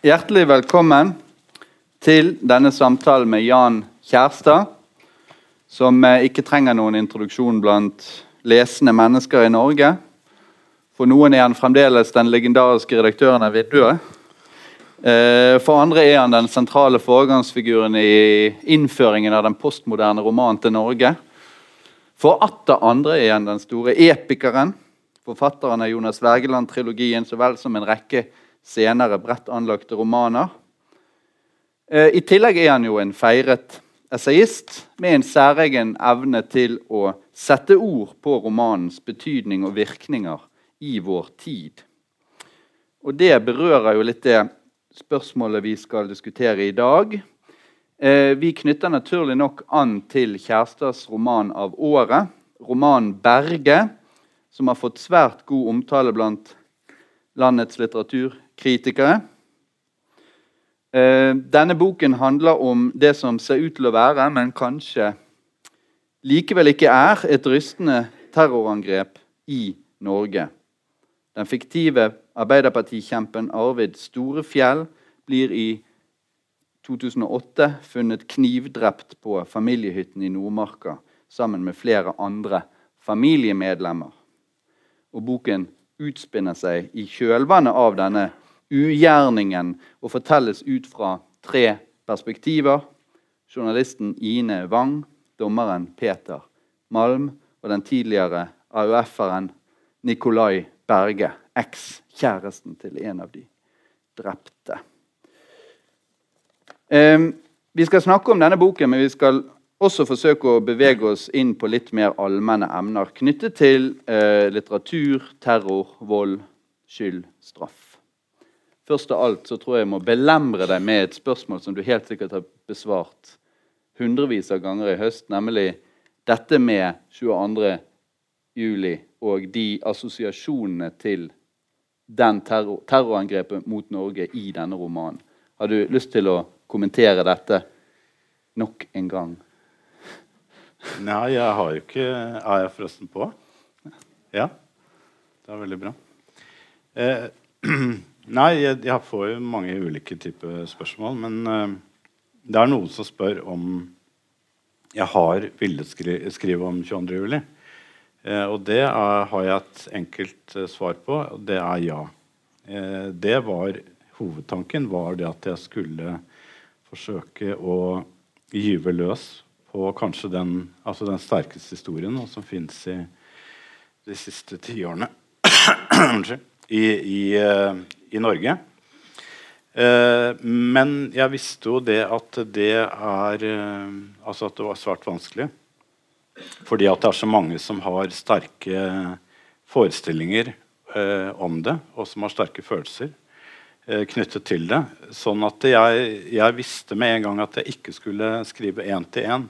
Hjertelig velkommen til denne samtalen med Jan Kjærstad, som eh, ikke trenger noen introduksjon blant lesende mennesker i Norge. For noen er han fremdeles den legendariske redaktøren av Vinduet. Eh, for andre er han den sentrale foregangsfiguren i innføringen av den postmoderne romanen til Norge. For atter andre er han den store epikeren, forfatteren av Jonas Wergeland-trilogien så vel som en rekke senere bredt anlagte romaner. Eh, I tillegg er han jo en feiret essayist med en særegen evne til å sette ord på romanens betydning og virkninger i vår tid. Og det berører jo litt det spørsmålet vi skal diskutere i dag. Eh, vi knytter naturlig nok an til Kjærstads roman av året, romanen 'Berge', som har fått svært god omtale blant landets litteraturkritikere. Eh, denne boken handler om det som ser ut til å være, men kanskje likevel ikke er, et rystende terrorangrep i Norge. Den fiktive arbeiderpartikjempen Arvid Storefjell blir i 2008 funnet knivdrept på familiehytten i Nordmarka sammen med flere andre familiemedlemmer. Og boken utspinner seg i kjølvannet av denne ugjerningen og fortelles ut fra tre perspektiver. Journalisten Ine Wang, dommeren Peter Malm og den tidligere AUF-eren Nikolai Berge, ekskjæresten til en av de drepte. Um, vi skal snakke om denne boken, men vi skal også forsøke å bevege oss inn på litt mer allmenne emner knyttet til uh, litteratur, terror, vold, skyld, straff. Først av alt så tror jeg jeg må belemre deg med et spørsmål som du helt sikkert har besvart hundrevis av ganger i høst, nemlig dette med 22. juli og de assosiasjonene til den terror, terrorangrepet mot Norge i denne romanen. Har du lyst til å kommentere dette nok en gang? Nei, jeg har jo ikke Er jeg forresten på? Ja. Det er veldig bra. Eh, nei, jeg, jeg, får jo mange ulike typer spørsmål. Men uh, det er noen som spør om jeg har villet skri skrive om 22. juli. Eh, og det er, har jeg et enkelt uh, svar på, og det er ja. Det var Hovedtanken var det at jeg skulle forsøke å gyve løs på kanskje den, altså den sterkeste historien som fins i de siste tiårene i, i, uh, i Norge. Uh, men jeg visste jo det at det er uh, Altså at det var svært vanskelig. Fordi at det er så mange som har sterke forestillinger om det, og som har sterke følelser knyttet til det. Sånn at jeg, jeg, visste med en gang at jeg ikke skulle skrive én til én.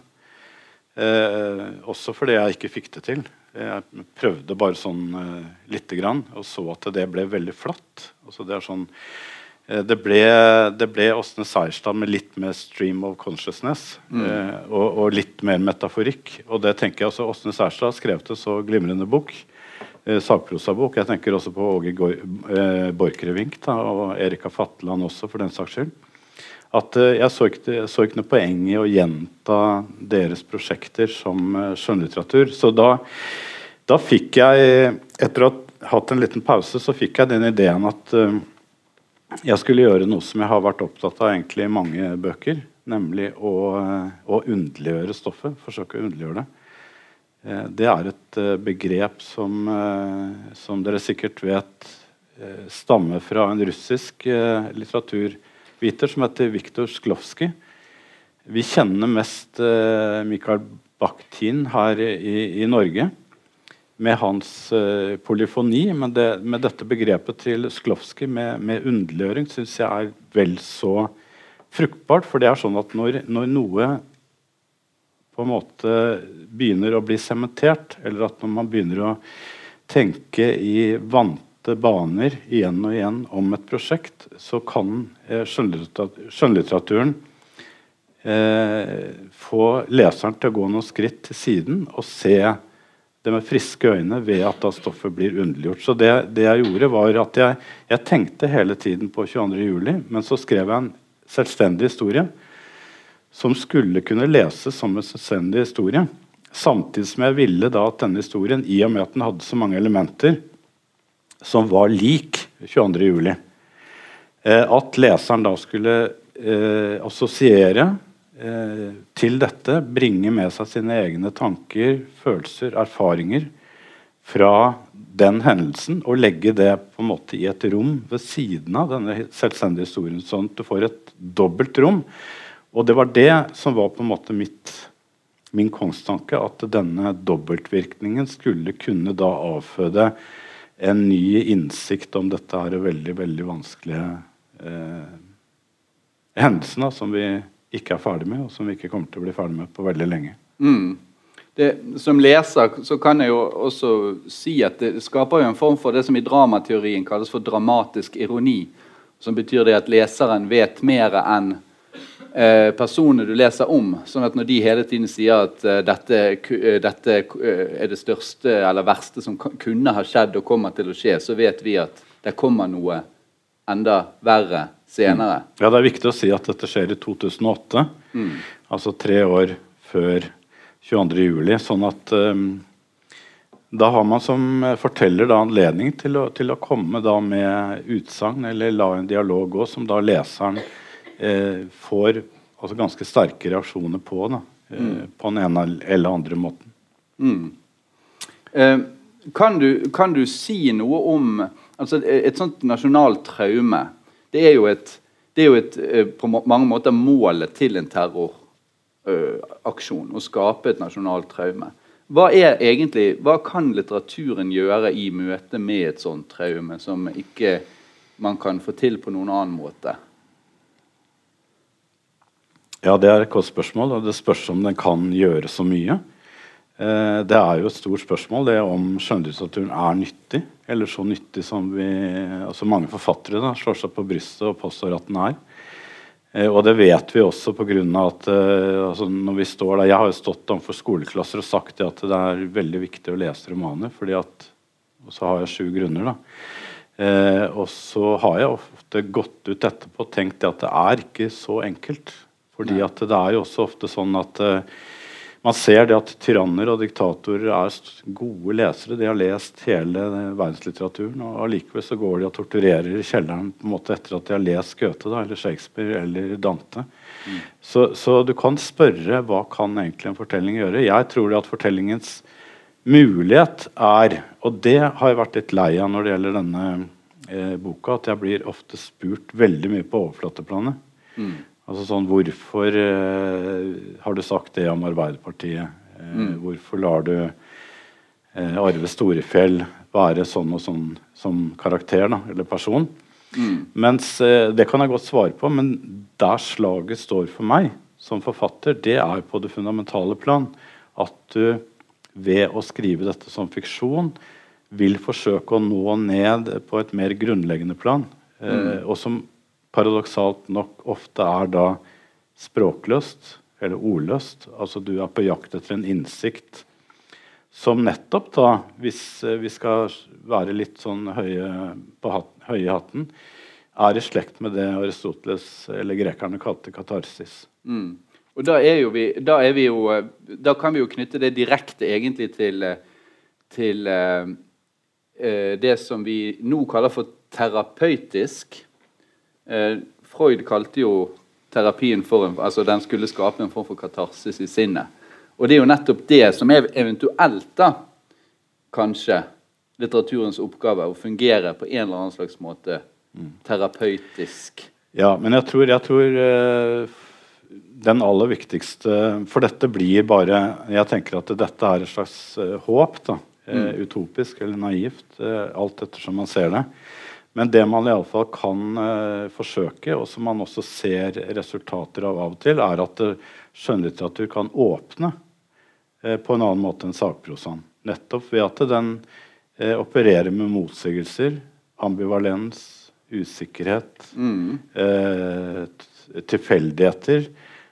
Eh, også fordi jeg ikke fikk det til. Jeg prøvde bare sånn uh, lite grann, og så at det ble veldig flatt. Altså, det, sånn, uh, det, ble, det ble Åsne Seierstad med litt mer stream of consciousness. Mm. uh, og, og, litt mer metaforikk. Og det tenker jeg også Åsne Seierstad skrev til så glimrende bok. Uh, sakprosabok. Jeg tenker også på Åge Borchgrevink og Erika Fatland også, for den saks skyld at uh, jeg, så ikke, jeg, så ikke, noe poeng i å gjenta deres prosjekter som uh, skjønnlitteratur. Så da, da, fikk jeg, etter å ha hatt en liten pause, så fikk jeg den ideen at uh, jeg skulle gjøre noe som jeg har vært opptatt av egentlig i mange bøker. Nemlig å, å underliggjøre stoffet. Forsøke å underliggjøre det. Det er et begrep som, som dere sikkert vet stammer fra en russisk litteratur viter som heter Viktor Sklovskij. Vi kjenner mest uh, Mikael Bakhtin her i, i, Norge med hans uh, polyfoni. Men det, med dette begrepet til Sklovskij med, med underliggjøring syns jeg er vel så fruktbart. For det er sånn at når, når noe på en måte begynner å bli sementert, eller at når man begynner å tenke i vant baner igjen og igjen om et prosjekt, så kan eh, skjønnlitteraturen eh, få leseren til å gå noen skritt til siden og se det med friske øyne ved at da stoffet blir underliggjort. Så det, det jeg gjorde, var at jeg, jeg tenkte hele tiden på 22.07., men så skrev jeg en selvstendig historie som skulle kunne leses som en selvstendig historie. Samtidig som jeg ville da at denne historien, i og med at den hadde så mange elementer som var lik 22.07., eh, at leseren da skulle eh, assosiere Eh, til dette bringe med seg sine egne tanker, følelser, erfaringer fra den hendelsen og legge det på en måte i et rom ved siden av denne selvstendige historien, sånn at du får et dobbelt rom. Og det var det som var på en måte mitt, min kongstanke, at denne dobbeltvirkningen skulle kunne da avføde en ny innsikt om dette her veldig, veldig vanskelige eh, hendelsene som vi ikke er ferdig med, og som vi ikke kommer til å bli ferdig med på veldig lenge. Mm. Det, som leser så kan jeg jo også si at det skaper jo en form for det som i dramateorien kalles for dramatisk ironi. Som betyr det at leseren vet mer enn eh, personene du leser om. sånn at når de hele tiden sier at eh, dette, uh, dette uh, er det største eller verste som kunne ha skjedd og kommer til å skje, så vet vi at det kommer noe enda verre senere. Mm. Ja, Det er viktig å si at dette skjer i 2008. Mm. Altså tre år før 22.07. Sånn at um, da har man som forteller da anledning til å, til å komme da med utsagn eller la en dialog gå, som da leseren eh, får altså ganske sterke reaksjoner på. Da, eh, mm. På den ene eller andre måten. Mm. Eh, kan, du, kan, du, si noe om altså et sånt nasjonalt traume? Det er jo et, det er jo et eh, på mange måter målet til en terroraksjon. Å skape et nasjonalt traume. Hva, er egentlig, hva kan litteraturen gjøre i møte med et sånt traume, som ikke man kan få til på noen annen måte? Ja, Det er et godt spørsmål, og det spørs om den kan gjøre så mye. Eh, det er jo et stort spørsmål det om skjønnlitteraturen er nyttig. Eller så nyttig som vi, altså mange forfattere da, slår seg på brystet og påstår at den er. Eh, og det vet vi også pga. at eh, altså når vi står der, Jeg har jo stått overfor skoleklasser og sagt at det er veldig viktig å lese romaner. fordi at, Og så har jeg sju grunner. da. Eh, og så har jeg ofte gått ut etterpå og tenkt at det er ikke så enkelt. Fordi at det er jo også ofte sånn at uh, man ser det at tyranner og diktatorer er gode lesere. De har lest hele verdenslitteraturen, og allikevel så går de og torturerer i kjelleren på en måte etter at de har lest Goethe da, eller Shakespeare eller Dante. Mm. Så, så, du kan spørre hva kan egentlig en fortelling gjøre. Jeg tror at fortellingens mulighet er Og det har jeg vært litt lei av når det gjelder denne eh, boka, at jeg blir ofte spurt veldig mye på overflateplanet. Mm. Altså sånn, Hvorfor eh, har du sagt det om Arbeiderpartiet? Eh, mm. Hvorfor lar du eh, Arve Storefjell være sånn og sånn som karakter da, eller person? Mm. Mens eh, Det kan jeg godt svare på, men der slaget står for meg som forfatter, det er på det fundamentale plan. At du ved å skrive dette som fiksjon vil forsøke å nå ned på et mer grunnleggende plan. Eh, mm. og som paradoksalt nok ofte er da språkløst eller ordløst. Altså du er på jakt etter en innsikt som nettopp, da, hvis eh, vi skal være litt sånn høye, på hatten, høye i hatten, er i slekt med det Aristoteles eller grekerne kalte katarsis. Mm. Og da vi, da jo Da kan vi jo knytte det direkte egentlig til, til uh, det som vi nå kaller for terapeutisk. Eh, Freud kalte jo terapien for en, altså den skulle skape en form for katarsis i sinnet. Og det er jo nettopp det som er eventuelt, da, kanskje, litteraturens oppgave. Å fungere på en eller annen slags måte terapeutisk. Ja, men jeg tror, jeg tror uh, den aller viktigste For dette blir bare Jeg tenker at dette er et slags uh, håp. da, mm. Utopisk eller naivt, alt ettersom man ser det. Men det man iallfall kan uh, forsøke, og som man også ser resultater av av og til, er at uh, skjønnlitteratur kan åpne uh, på en annen måte enn sakprosaen. Nettopp ved at den uh, opererer med motsigelser, ambivalens, usikkerhet, mm. tilfeldigheter.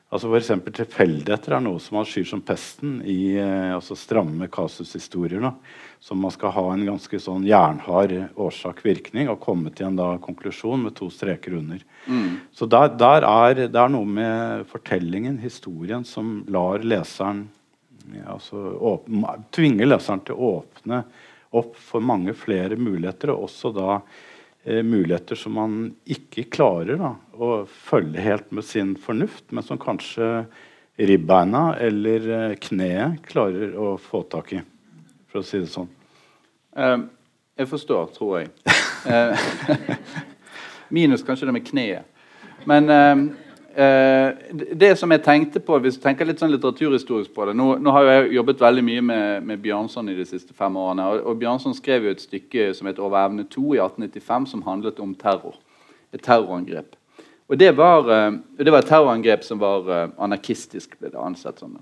Altså eksempel Tilfeldigheter er noe som man skyr som pesten i eh, altså stramme kasushistorier. da, Som man skal ha en ganske sånn jernhard årsak-virkning og komme til en da, konklusjon med to streker under. Mm. Så der, der er, det er noe med fortellingen, historien, som lar leseren ja, altså, åpne, tvinger leseren til å åpne opp for mange flere muligheter, og også da eh, muligheter som man ikke klarer da, å følge helt med sin fornuft, men som kanskje ribbeina eller eh, kneet klarer å få tak i, for å si det sånn. Eh, jeg forstår, tror jeg. Minus kanskje det med kneet. Men eh, det som jeg tenkte på, hvis du tenker litt sånn litteraturhistorisk på det Nå, nå har jeg jobbet veldig mye med, med Bjørnson i de siste fem årene. Og, og Bjørnson skrev jo et stykke som het 'Over evne 2' i 1895, som handlet om terror. Et terrorangrep. Og det var, eh, det var et terrorangrep som var eh, anarkistisk, ble det ansett som.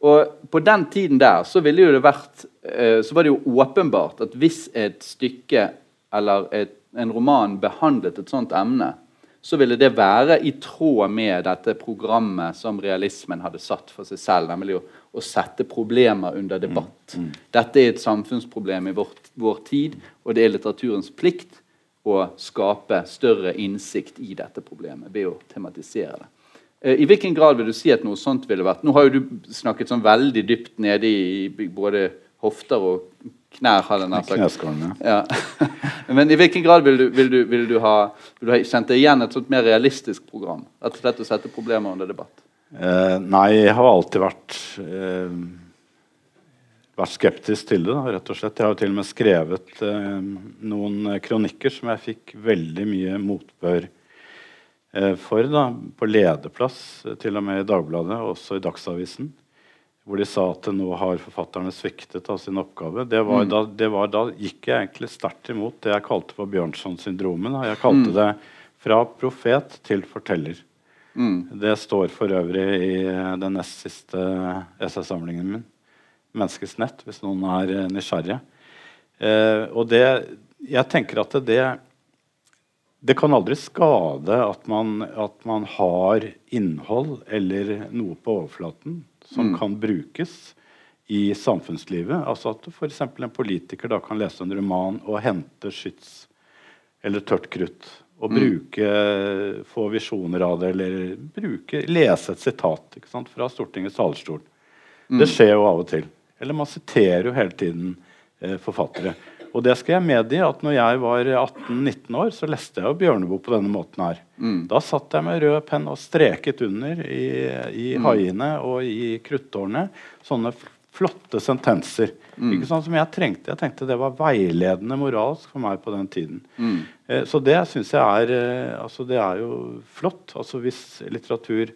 Og på den tiden der så ville jo det vært eh, så var det jo åpenbart at hvis et stykke eller et, en roman behandlet et sånt emne, så ville det være i tråd med dette programmet som realismen hadde satt for seg selv, nemlig å, å sette problemer under debatt. Dette er et samfunnsproblem i vårt, vår tid, og det er litteraturens plikt å skape større innsikt i dette problemet ved å tematisere det. Eh, I hvilken grad vil du si at noe sånt ville vært Nå har jo du snakket sånn veldig dypt nede i både hofter og knær. hadde jeg nær sagt. Knæskålen, Ja. Men i hvilken grad vil du, vil du, vil du, ha, vil du ha kjent deg igjen et sånt mer realistisk program? Rett og slett å sette problemer under debatt? Eh, nei, jeg har alltid vært, eh, vært skeptisk til det. Da, rett og slett. Jeg har jo til og med skrevet eh, noen kronikker som jeg fikk veldig mye motbør eh, for. Da, på lederplass, eh, til og med i Dagbladet, og også i Dagsavisen. Hvor de sa at nå har forfatterne sviktet av sin oppgave. Det var, da, det var, da gikk jeg egentlig sterkt imot det jeg kalte for Bjørnson-syndromet. Jeg kalte det fra profet til forteller. Det står for øvrig i eh, den nest siste essaysamlingen min. 'Menneskets nett', hvis noen er eh, nysgjerrige. Eh, og det, jeg tenker at det, det kan aldri skade at man, at man har innhold eller noe på overflaten som kan brukes i samfunnslivet. Altså at f.eks. en politiker da kan lese en roman og hente skyts eller tørt krutt. Og bruke, få visjoner av det, eller bruke, lese et sitat sant, fra Stortingets talerstol. Det skjer jo av og til. Eller man siterer jo hele tiden eh, forfattere. Og det skal jeg medgi at når jeg var 18-19 år, så leste jeg jo Bjørneboe på denne måten her. Da satt jeg med rød penn og streket under i, i haiene og i kruttårene sånne flotte sentenser. Ikke sånn som jeg trengte. Jeg tenkte det var veiledende moralsk for meg på den tiden. Eh, så det syns jeg er eh, altså det er jo flott. Altså hvis litteratur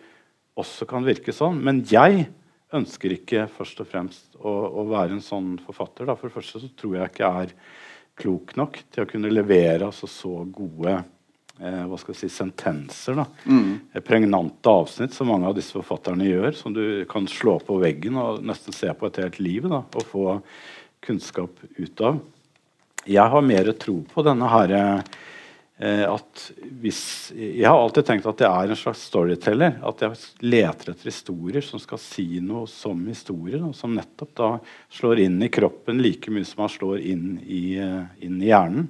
også kan virke sånn. Men jeg ønsker ikke først og fremst å, å være en sånn forfatter. Da. For det første så tror jeg ikke jeg er klok nok til å kunne levere altså, så gode eh, hva skal jeg si, sentenser. Da. Mm. Pregnante avsnitt, som mange av disse forfatterne gjør, som du kan slå på veggen og nesten se på et helt liv da, og få kunnskap ut av. Jeg har mer tro på denne her, eh, at hvis, Jeg har alltid tenkt at jeg er en slags storyteller. At jeg leter etter historier som skal si noe som historier. Som nettopp da slår inn i kroppen like mye som man slår inn i, eh, inn i hjernen.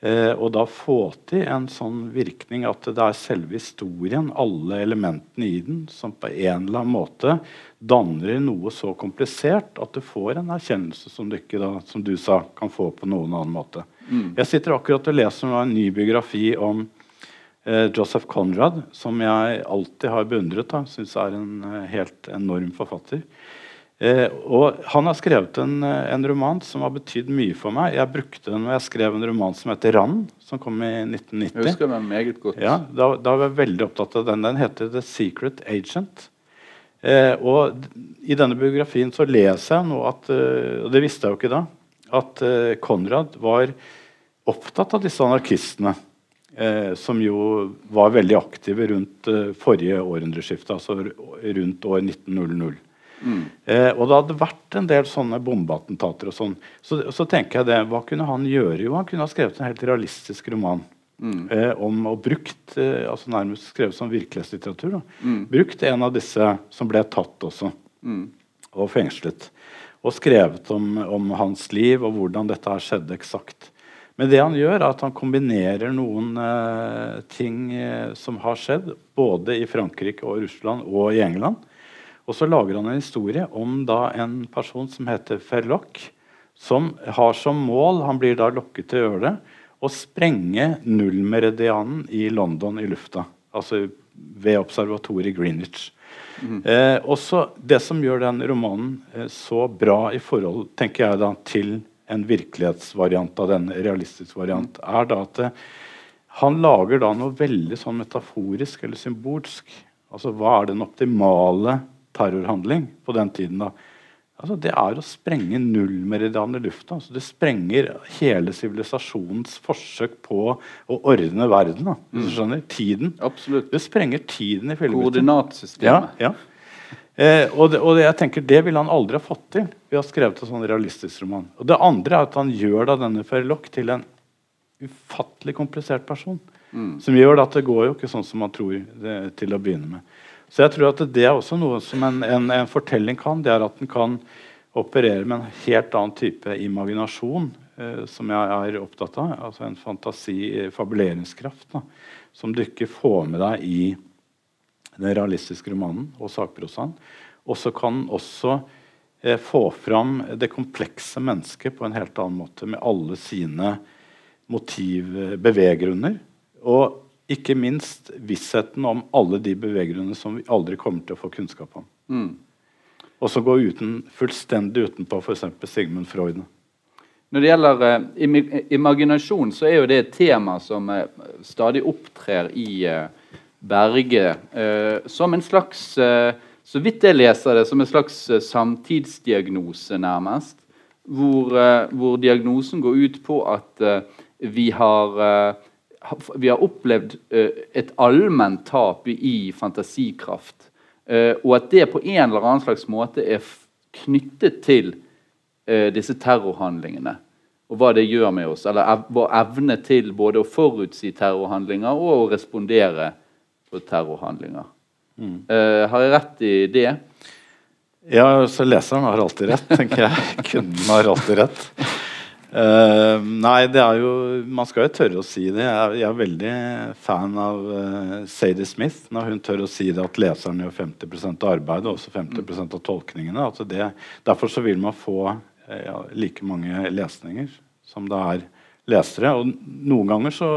Eh, og da få til en sånn virkning at det er selve historien, alle elementene i den, som på en eller annen måte danner noe så komplisert at du får en erkjennelse som du ikke da, som du sa, kan få på noen annen måte. Jeg sitter akkurat og leser en ny biografi om eh, Joseph Conrad, som jeg alltid har beundret. Syns er en eh, helt enorm forfatter. Eh, og han har skrevet en, eh, en roman som har betydd mye for meg. Jeg brukte den når jeg skrev en roman som heter 'Rand', som kom i 1990. Jeg husker den meget godt. Ja, da, da var jeg veldig opptatt av den. Den heter 'The Secret Agent'. Eh, og I denne biografien så leser jeg noe at eh, Og det visste jeg jo ikke da. At eh, Konrad var opptatt av disse anarkistene. Eh, som jo var veldig aktive rundt eh, forrige århundreskifte, altså rundt år 1900. Eh, og det hadde vært en del sånne bombeattentater og sånn. Så, så tenker jeg det, hva kunne han gjøre? Jo, han kunne ha skrevet en helt realistisk roman. Eh, om og brukt eh, altså nærmest skrevet som virkelighetslitteratur. Da. Brukt en av disse som ble tatt også, og fengslet. Og skrevet om, om hans liv og hvordan dette har skjedd eksakt. Men det han gjør, er at han kombinerer noen eh, ting eh, som har skjedd, både i Frankrike og Russland og i England. Og så lager han en historie om da en person som heter Ferloc, som har som mål Han blir da lokket til å gjøre det. Å sprenge nullmeridianen i London i lufta. Altså ved observatoriet Greenwich. Eh, også Det som gjør den romanen eh, så bra i forhold tenker jeg da, til en virkelighetsvariant av den realistisk variant, er da at eh, han lager da noe veldig sånn metaforisk eller symbolsk. Altså Hva er den optimale terrorhandling på den tiden? da? Altså, det er å sprenge nullmeridian i lufta. Altså, det sprenger hele sivilisasjonens forsøk på å ordne verden. Hvis du skjønner. Tiden. Absolutt. Det sprenger tiden i filmen. Koordinatsystemet. Ja, ja. Eh, og, det, og det, jeg tenker det ville han aldri ha fått til ved å ha skrevet en sånn realistisk roman. Og det andre er at han gjør da denne Ferloc til en ufattelig komplisert person. Som gjør at det går jo ikke sånn som man tror det, til å begynne med. Så jeg tror at det er også noe som en, en, en fortelling kan. Det er at den kan operere med en helt annen type imaginasjon, eh, som jeg er opptatt av. Altså en fantasi, eh, fabuleringskraft, da, som du ikke får med deg i den realistiske romanen og sakprosaen. Og så kan den også eh, få fram det komplekse mennesket på en helt annen måte, med alle sine motiv, beveggrunner. Og ikke minst vissheten om alle de beveggrunner som vi aldri kommer til å få kunnskap om. Mm. Og så gå uten, fullstendig utenpå f.eks. Sigmund Freud. Når det gjelder eh, imaginasjon, så er jo det et tema som eh, stadig opptrer i eh, Berge eh, som en slags eh, Så vidt jeg leser det, som en slags eh, samtidsdiagnose, nærmest. Hvor, eh, hvor diagnosen går ut på at eh, vi har eh, ha- vi har opplevd eh, et allment tap i, fantasikraft. Eh, og at det på en eller annen slags måte er knyttet til eh, disse terrorhandlingene. Og hva det gjør med oss. Eller vår evne til både å forutsi terrorhandlinger og å respondere på terrorhandlinger. Mm. har jeg rett i det? Ja, så leseren har alltid rett, tenker jeg. Kunden har alltid rett. Eh, nei, det er jo Man skal jo tørre å si det. Jeg er, jeg er veldig fan av uh, Sadie Smith når hun tør å si det at leseren gjør 50% av arbeidet og også 50% av tolkningene. Altså det, derfor så vil man få eh, ja, like mange lesninger som det er lesere. Og noen ganger så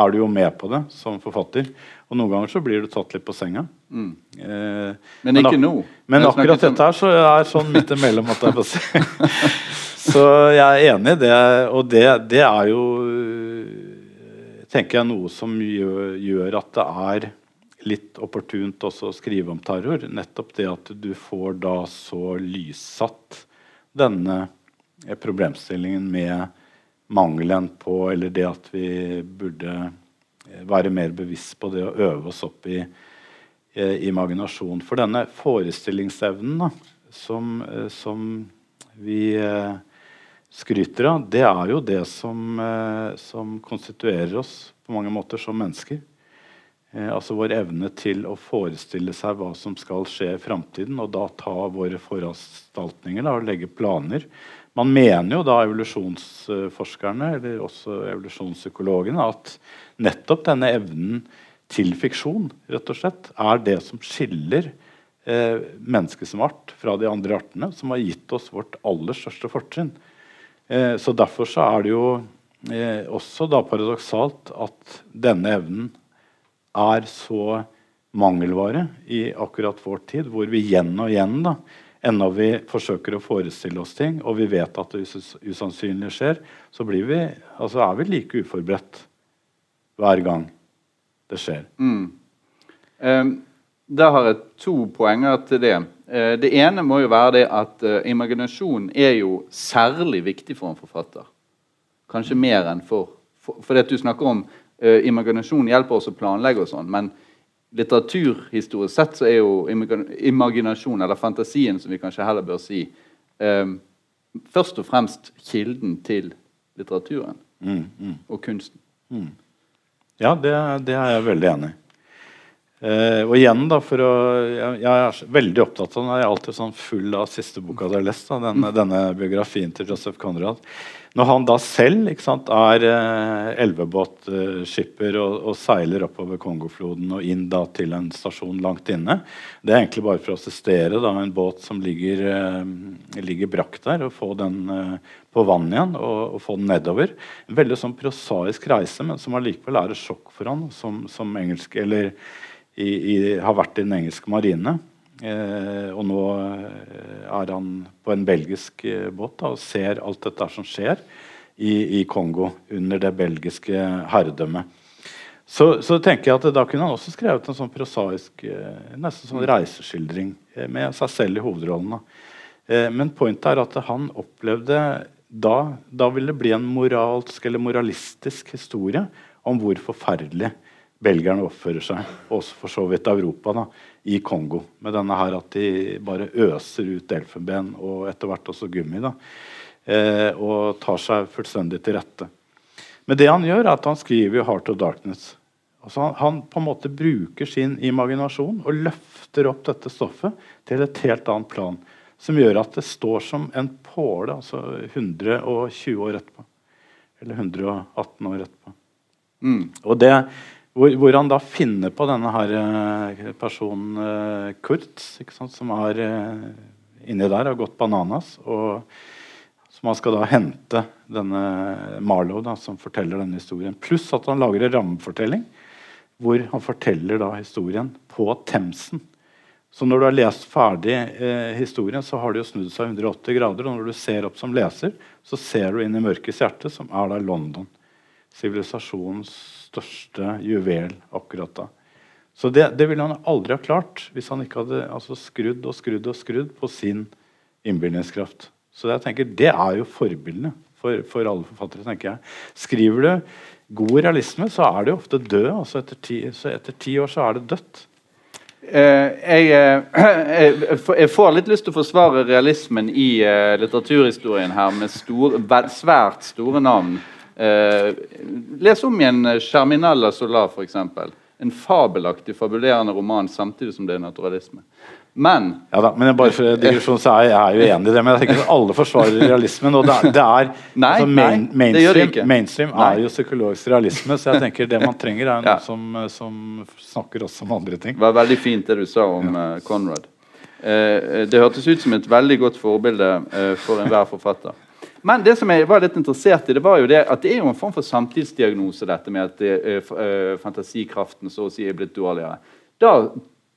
er du jo med på det som forfatter, og noen ganger så blir du tatt litt på senga. Eh, Men ikke nå. Men akkurat dette her så er sånn midt imellom. At jeg får si. så jeg er enig i det. Og det, det er jo øh, tenker jeg noe som gjør, gjør at det er litt opportunt også å skrive om terror. Nettopp det at du får da så lyssatt denne eh, problemstillingen med mangelen på Eller det at vi burde eh, være mer bevisst på det å øve oss opp i eh, imaginasjon. For denne forestillingsevnen da, som, som vi eh, skryter av, det er jo det som, eh, som konstituerer oss på mange måter som mennesker. Eh, altså vår evne til å forestille seg hva som skal skje i framtiden, og da ta våre foranstaltninger da, og legge planer. Man mener jo da evolusjonsforskerne, eller også evolusjonspsykologene, at nettopp denne evnen til fiksjon rett og slett, er det som skiller eh, mennesket som art fra de andre artene, som har gitt oss vårt aller største fortrinn. Eh, så Derfor så er det jo eh, også da paradoksalt at denne evnen er så mangelvare i akkurat vår tid, hvor vi igjen og igjen, da, ennå vi forsøker å forestille oss ting, og vi vet at det us usannsynlige skjer, så vi, altså er vi like uforberedt hver gang det skjer. Eh, Da har jeg to poenger til det. Eh, det ene må jo være det at eh, imaginasjon er jo særlig viktig for en forfatter. Kanskje mer enn for For, for det du snakker om uh, imaginasjon hjelper oss å planlegge og sånn, men litteraturhistorisk sett så er jo imaginasjon, eller fantasien som vi kanskje heller bør si, um, først og fremst kilden til litteraturen og kunsten. Ja, det, det er jeg veldig enig i. Eh, og igjen da, for å, jeg, jeg er veldig opptatt av den. Jeg er alltid sånn full av siste boka du har lest. Da, denne, denne, biografien til Joseph Conrad. Når han da selv sant, er uh, elvebåtskipper og, og, seiler oppover Kongofloden og inn da, til en stasjon langt inne Det er egentlig bare for å assistere da, en båt som ligger, eh, ligger brakk der, og få den på vann igjen og, og, få den nedover. En veldig sånn prosaisk reise, men som allikevel er et sjokk for han som, som engelsk, eller i, i, har vært i den engelske marine. Eh, og nå eh, er han på en belgisk eh, båt da, og ser alt dette som skjer i, i Kongo under det belgiske herredømmet. Så, så, tenker jeg at Da kunne han også skrevet en sånn prosaisk eh, nesten sånn reiseskildring med seg selv i hovedrollen. Eh, men pointet er at han opplevde da, da ville det bli en moralsk eller moralistisk historie om hvor forferdelig belgierne oppfører seg, også for så vidt Europa, da, i Kongo. Med denne her at de bare øser ut elfenben og etter hvert også gummi. Da, eh, og tar seg fullstendig til rette. Men det han gjør, er at han skriver 'Heart of Darkness'. Altså han, han, på en måte bruker sin imaginasjon og løfter opp dette stoffet til et helt annet plan. Som gjør at det står som en påle altså 120 år etterpå. Eller 118 år etterpå. Mm. Og det hvor, hvor, han da finner på denne her eh, personen uh, sant, som er uh, inni der og har gått bananas. og som han skal da hente denne Marlow, da, som forteller denne historien. Pluss at han lager en rammefortelling hvor han forteller da historien på Themsen. Så når du har lest ferdig eh, historien, så har det jo snudd seg 180 grader. Og når du ser opp som leser, så ser du inn i mørkets hjerte, som er da London. Sivilisasjonens største juvel akkurat da. Så det, det, ville han aldri ha klart hvis han ikke hadde altså, skrudd og skrudd og skrudd på sin innbilningskraft. Så jeg tenker, det er jo forbildene for, for, alle forfattere. tenker jeg. Skriver du god realisme, så er det jo ofte død. Altså etter, ti, så etter ti år så er det dødt. Uh, jeg, uh, jeg, får litt lyst til å forsvare realismen i uh, litteraturhistorien her med stor, svært store navn. Eh, les om igjen Germinella Solar, f.eks. En fabelaktig, fabulerende roman samtidig som det er naturalisme. Men ja da, men bare for digresjon så er jeg, jo enig i det. Men jeg tenker at alle forsvarer realismen. Og det, det er nei, altså main, nei, mainstream, det mainstream er jo psykologisk realisme. Så jeg tenker det man trenger, er noe ja. som, som, snakker også om andre ting. Det var veldig fint det du sa om ja. uh, Conrad. Uh, det hørtes ut som et veldig godt forbilde uh, for enhver forfatter. Men det som jeg var litt interessert i, det var jo det at det er jo en form for samtidsdiagnose, dette med at uh, fantasikraften så å si er blitt dårligere. Da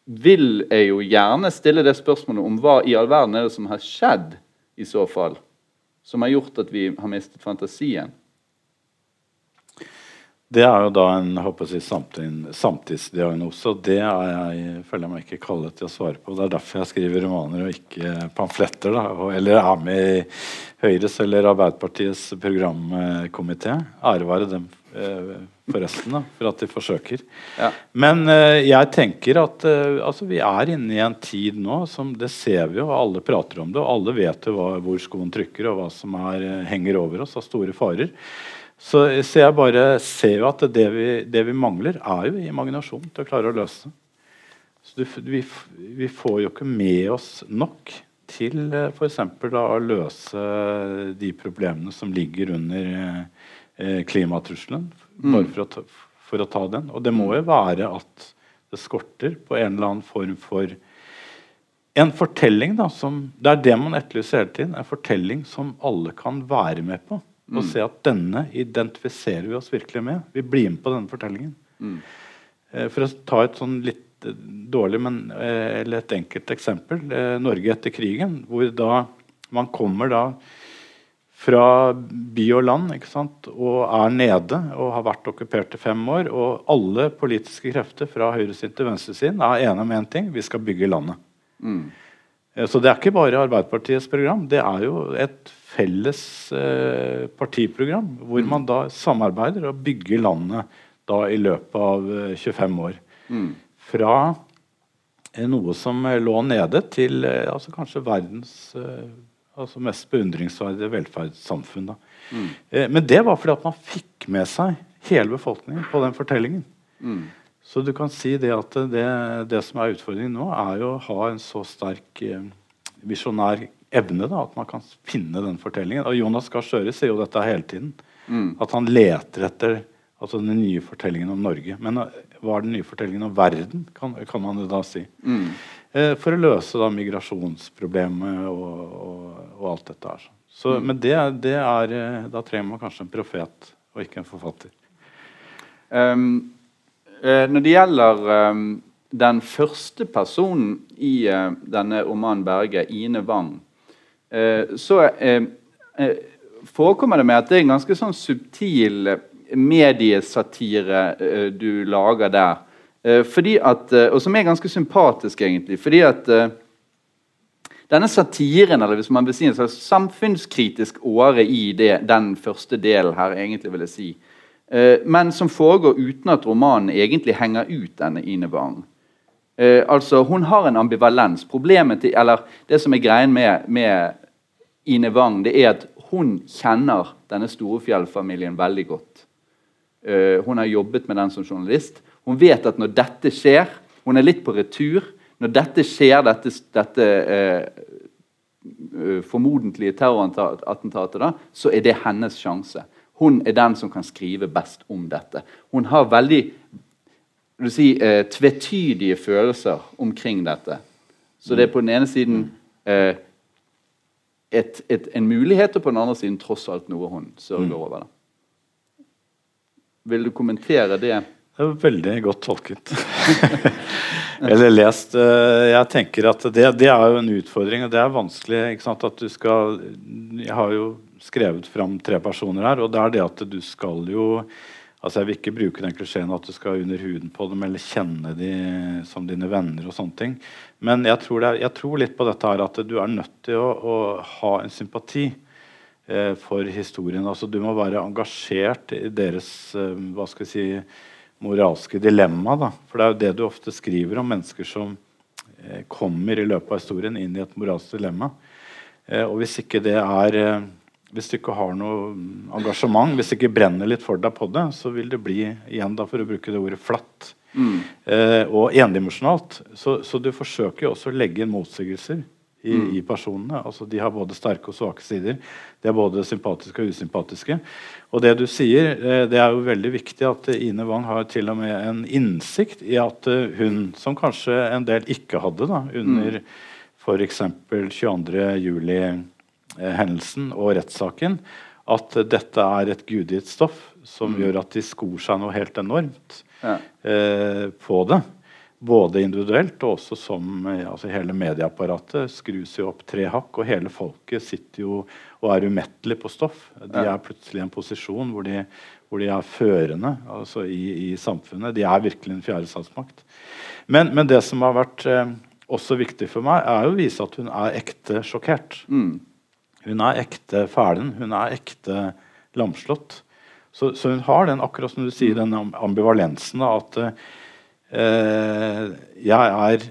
vil jeg jo gjerne stille det spørsmålet om hva i all verden er det som har skjedd i så fall, som har gjort at vi har mistet fantasien. Det er jo da en jeg, samtid, samtidsdiagnose, og det er jeg, føler jeg meg ikke kallet til å svare på. Det er derfor jeg skriver romaner og ikke pamfletter. Da, eller er med i Høyres eller Arbeiderpartiets programkomité. Ære være dem eh, forresten, da, for at de forsøker. Ja. Men eh, jeg tenker at eh, altså, vi er inne i en tid nå som det ser vi jo, alle prater om det, og alle vet jo hva, hvor skoen trykker, og hva som er, henger over oss av store farer. Så, så, jeg bare ser jo at det vi, det vi, mangler, er jo imaginasjon til å klare å løse. Så du, vi, vi, får jo ikke med oss nok til f.eks. å løse de problemene som ligger under eh, klimatrusselen. Bare mm. for, å ta, for å ta den. Og det må jo være at det skorter på en eller annen form for en fortelling da, som, Det er det man etterlyser hele tiden. En fortelling som alle kan være med på og mm. se at denne identifiserer vi oss virkelig med. Vi blir med på denne fortellingen. Mm. Eh, for å ta et sånn litt eh, dårlig, men, eh, eller et enkelt eksempel. Norge etter krigen, hvor da man kommer da fra by og land ikke sant? og er nede og har vært okkupert i fem år. Og alle politiske krefter fra høyresiden til venstresiden er enige om én en ting vi skal bygge landet. Mm. Så det er ikke bare Arbeiderpartiets program. Det er jo et felles eh, partiprogram hvor mm. man da samarbeider og bygger landet da i løpet av 25 eh, år. Mm. Fra eh, noe som lå nede, til eh, altså kanskje verdens altså mest beundringsverdige velferdssamfunn. Mm. men det var fordi at man fikk med seg hele befolkningen på den fortellingen. Mm. Så du kan si det at det, det som er utfordringen nå, er jo å ha en så sterk eh, visjonær evne. da, At man kan finne den fortellingen. Og Jonas Gahr Støre sier jo dette hele tiden. Mm. At han leter etter altså den nye fortellingen om Norge. Men uh, hva er den nye fortellingen om verden, kan, kan man jo da si. Mm. Eh, for å løse da migrasjonsproblemet og, og, og alt dette her. Så, Mm. Men det, det er, eh, da trenger man kanskje en profet og ikke en forfatter. Um, eh, når det gjelder um, den første personen i uh, denne romanen Berge, Ine Wang, uh, så eh, forekommer det med at det er en ganske sånn subtil mediesatire du lager der. Fordi at, og som er ganske sympatisk, egentlig. Fordi at denne satiren, eller hvis man vil si en slags samfunnskritisk åre i det, den første delen her, egentlig vil jeg si, men som foregår uten at romanen egentlig henger ut denne Ine Wang. Eh, altså, Hun har en ambivalens. Problemet til, eller Det som er greien med, med Ine Wang, det er at hun kjenner denne Storefjell-familien veldig godt. Eh, hun har jobbet med den som journalist. Hun vet at når dette skjer Hun er litt på retur. Når dette skjer, dette, dette eh, eh, formodentlige terrorattentatet, da, så er det hennes sjanse. Hun er den som kan skrive best om dette. Hun har veldig vil du si, eh, tvetydige følelser omkring dette. Så det er på den ene siden eh, et, et, en mulighet, og på den andre siden tross alt noe hun sørger over. Da. Vil du kommentere det? Det var veldig godt tolket. Eller lest. Eh, Jeg tenker at det, det er jo en utfordring, og det er vanskelig. ikke sant, at du skal, Jeg har jo skrevet fram tre personer her, og det er det at du skal jo altså Jeg vil ikke bruke den klisjeen at du skal under huden på dem eller kjenne dem som dine venner. og sånne ting. Men jeg tror, er, jeg tror litt på dette her at du er nødt til å, å ha en sympati eh, for historien. altså Du må være engasjert i deres eh, hva skal jeg si, moralske dilemma. Da. For det er jo det du ofte skriver om mennesker som eh, kommer i løpet av historien inn i et moralsk dilemma. Eh, og hvis ikke det er eh, hvis du ikke har noe engasjement, hvis du ikke brenner litt for deg på det, så vil det bli igjen da, for å bruke det ordet flatt eh, og endimensjonalt. Så, så du forsøker jo også å legge inn motsigelser i, i personene. Altså, de har både sterke og svake sider. De er både sympatiske og usympatiske. Og det du sier, eh, det er jo veldig viktig at Ine Wang har til og med en innsikt i at uh, hun, som kanskje en del ikke hadde da, under mm. f.eks. 22.07-hendelsen og rettssaken, at eh, dette er et gudgitt stoff som gjør at de skor seg noe helt enormt Ja. eh, på det. Både individuelt og også som eh, altså hele medieapparatet skrus jo opp tre hakk. Og hele folket sitter jo og er umettelig på stoff. De Ja. er plutselig i en posisjon hvor de, hvor de er førende altså i, i samfunnet. De er virkelig en fjerde statsmakt. Men, men det som har vært eh, også viktig for meg, er jo å vise at hun er ekte sjokkert. Mm. Hun er ekte fælen. Hun er ekte lamslått. Så, så hun har den akkurat som du sier, den ambivalensen at eh, jeg er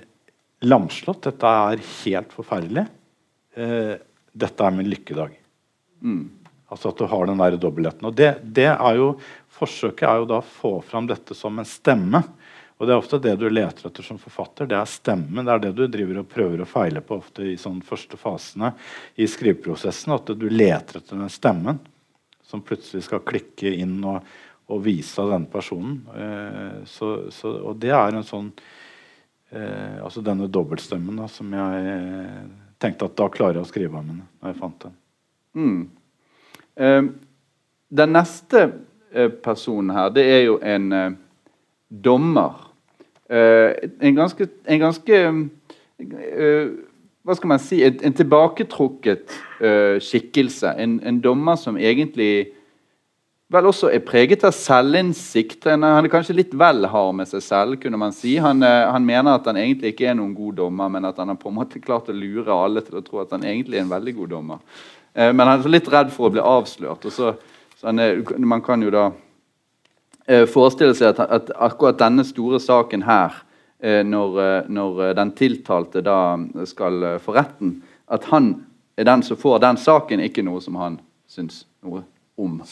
lamslått. Dette er helt forferdelig. Eh, dette er min lykkedag. Mm. Altså at du har den der dobbeltheten. Og det, det er jo, forsøket er jo da å få fram dette som en stemme. Og det er ofte det du leter etter som forfatter. Det er stemmen. Det er det du driver og prøver å feile på ofte i sånn første fasene i skriveprosessen. At du leter etter den stemmen som plutselig skal klikke inn og, og vise av denne personen. Eh, så, så, og det er en sånn eh, Altså denne dobbeltstemmen da, som jeg eh, tenkte at da klarer jeg å skrive om henne. når jeg fant den. Mm. Den neste eh, personen her, det er jo en eh, dommer. Eh, en ganske, en ganske eh, Hva skal man si En, en tilbaketrukket eh, skikkelse. En, en dommer som egentlig vel også er preget av selvinnsikt. Han er kanskje litt vel hard med seg selv. kunne man si. Han, han mener at han egentlig ikke er noen god dommer, men at han har på en måte klart å lure alle til å tro at han egentlig er en veldig god dommer. Men han er litt redd for å bli avslørt. og så, så er, Man kan jo da forestille seg at, at akkurat denne store saken her, eh, når, eh, når eh, den tiltalte da skal eh, for retten, at han er den som får den saken, ikke noe som han syns noe om.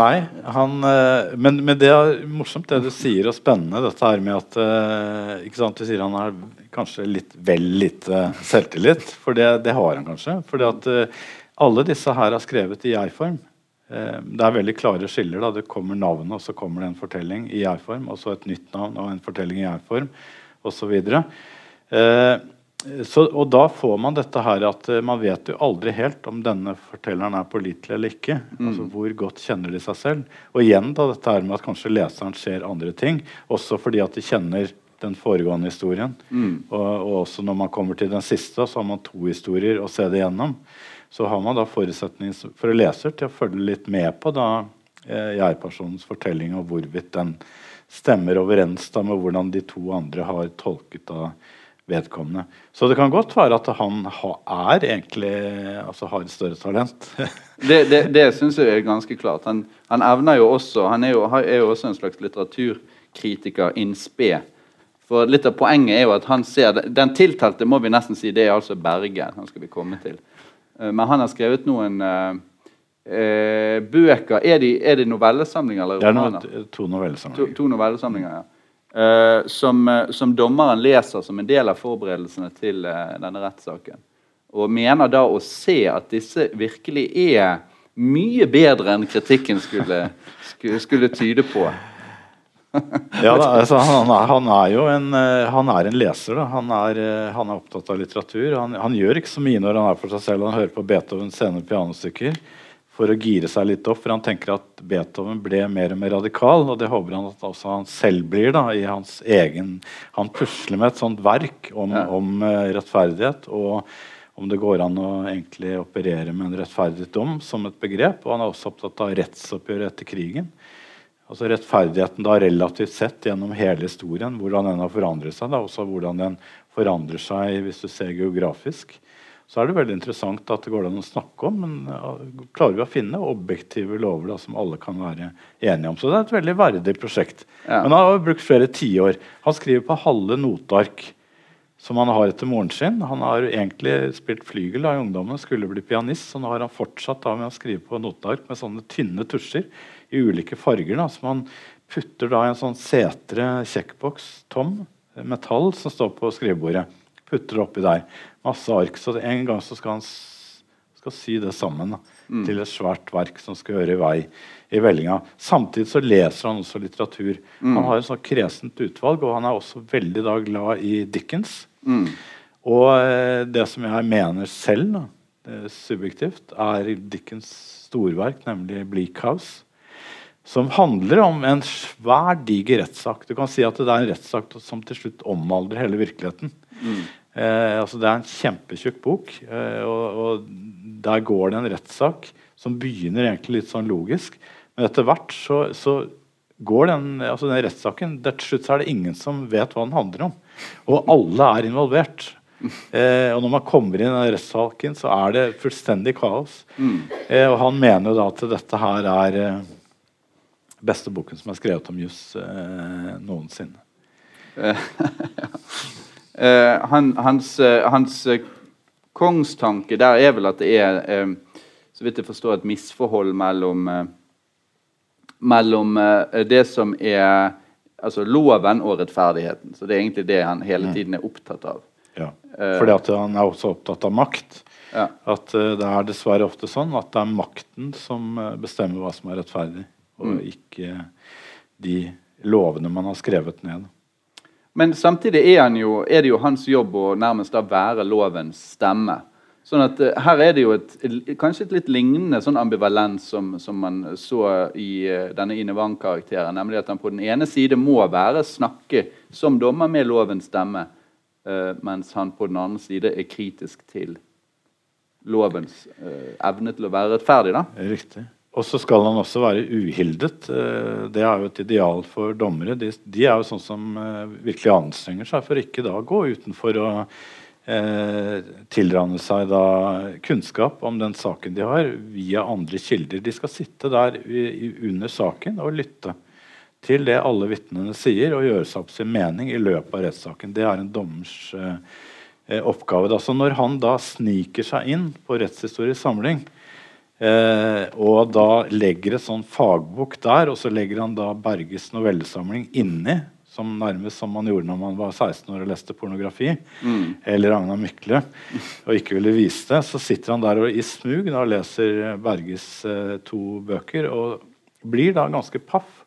Nei, han, eh, men, men, det er morsomt det du sier, og spennende dette her med at eh, ikke sant, Du sier han har kanskje litt vel lite selvtillit, for det, det har han kanskje. eh, alle disse her er skrevet i jeg-form. Det er veldig klare skiller. da, Det kommer navnet, og så kommer det en fortelling i jeg-form. Og så et nytt navn og en fortelling i jeg-form, osv. Eh, så, og da får man dette her at uh, man vet jo aldri helt om denne fortelleren er pålitelig eller ikke. Mm. Altså Hvor godt kjenner de seg selv? Og igjen da dette her med at kanskje leseren ser andre ting. Også fordi at de kjenner den foregående historien. Mm. Og, og, også når man kommer til den siste, så har man to historier å se det gjennom. Så har man da forutsetning for å leser til å følge litt med på da eh, fortelling og hvorvidt den stemmer overens da med hvordan de to andre har tolket da vedkommende. Så det kan godt være at han er egentlig altså har et større talent. det det, det syns jeg er ganske klart. Han, han, evner jo også Han er jo, er jo også en slags litteraturkritiker in spe. For litt av poenget er jo at han ser Den tiltalte må vi nesten si det er altså Berge. Han skal vi komme til. Eh, men han har skrevet noen uh, uh, bøker. Er de, er de novellesamlinger eller romaner? Det er noe, to novellesamlinger. To, to novellesamlinger, ja. Uh, som, uh, som, dommeren leser som en del av forberedelsene til uh, denne rettssaken. Og mener da å se at disse virkelig er mye bedre enn kritikken skulle, skulle, skulle tyde på. ja, da, altså, han, er, han, er, jo en, han er en leser. Da. Han er, han er opptatt av litteratur. Han, han, gjør ikke så mye når han er for seg selv. Han hører på Beethovens sene pianostykker for å gire seg litt opp. For han tenker at Beethoven ble mer og mer radikal, og det håper han at også han selv blir. da, i hans egen, Han pusler med et sånt verk om, ja. om uh, rettferdighet. og om det går an å egentlig operere med en rettferdig dom som et begrep. Og han er også opptatt av rettsoppgjøret etter krigen. Altså Rettferdigheten da relativt sett gjennom hele historien, hvordan den har forandret seg. da, Også hvordan den forandrer seg hvis du ser geografisk så er det veldig interessant at det går an å snakke om. Men klarer vi å finne objektive lover da, som alle kan være enige om. Så det er et veldig verdig prosjekt. Ja. Men han har brukt flere tiår. Han skriver på halve noteark som han har etter moren sin. Han har egentlig spilt flygel da i ungdommen, skulle bli pianist. Så nå har han fortsatt da med å skrive på noteark med sånne tynne tusjer i ulike farger. Da, som han putter da en sånn setre kjekkboks, tom metall, som står på skrivebordet. Putter oppi der masse ark. Så en gang så skal han skal sy det sammen da, mm. til et svært verk som skal høre i vei i vellinga. Samtidig så leser han også litteratur. Mm. Han har et sånt kresent utvalg, og han er også veldig da glad i Dickens. Mm. Og eh, det som jeg mener selv, da, subjektivt, er Dickens storverk, nemlig 'Bleak House'. Som handler om en svær, diger rettssak. Du kan si at det er en rettssak som til slutt omaldrer hele virkeligheten. Mm. Eh, altså det er en kjempetjukk bok, eh, og, og, der går det en rettssak som begynner egentlig litt sånn logisk. Men etter hvert så, så går den, altså den rettssaken Til slutt er det ingen som vet hva den handler om. Og alle er involvert. Eh, og når man kommer inn i den rettssaken, så er det fullstendig kaos. Mm. Eh, og han mener jo da at dette her er eh, beste boken som er skrevet om juss eh, noensinne. eh, han, hans, uh, hans uh, kongstanke der er vel at det er så vidt jeg forstår, et misforhold mellom, mellom det som er altså loven og rettferdigheten. Så Det er egentlig det han hele mm. tiden er opptatt av. Ja, Fordi at han er også opptatt av makt. Ja. At det er dessverre ofte sånn at det er makten som bestemmer hva som er rettferdig, og mm. ikke de lovene man har skrevet ned. Men samtidig er, jo, er, det jo hans jobb å nærmest da være lovens stemme. Sånn at uh, Her er det jo et, kanskje et litt lignende sånn ambivalens som, som man så i uh, denne Ine Wang-karakteren. Nemlig at han på den ene side må være snakke som dommer med lovens stemme, uh, mens han på den andre side er kritisk til lovens evne til å være rettferdig. da. Riktig. Og så skal han også være uhildet. Eh, det er jo et ideal for dommere. De, de er jo sånn som eh, virkelig anstrenger seg for ikke da gå utenfor å eh, tilrane seg da kunnskap om den saken de har, via andre kilder. De skal sitte der under saken og lytte til det alle vitnene sier, og gjøre seg opp sin mening i løpet av rettssaken. Det er en dommers eh, oppgave. Da. Så når han da sniker seg inn på Rettshistorisk samling, Eh, og da legger et sånn fagbok der, og så legger han da Berges novellesamling inni. Som nærmest som man gjorde når man var 16 år og leste pornografi. Mm. Eller Agna Mykle. Og ikke ville vise det. Så sitter han der og i smug da leser Berges eh, to bøker og blir da ganske paff.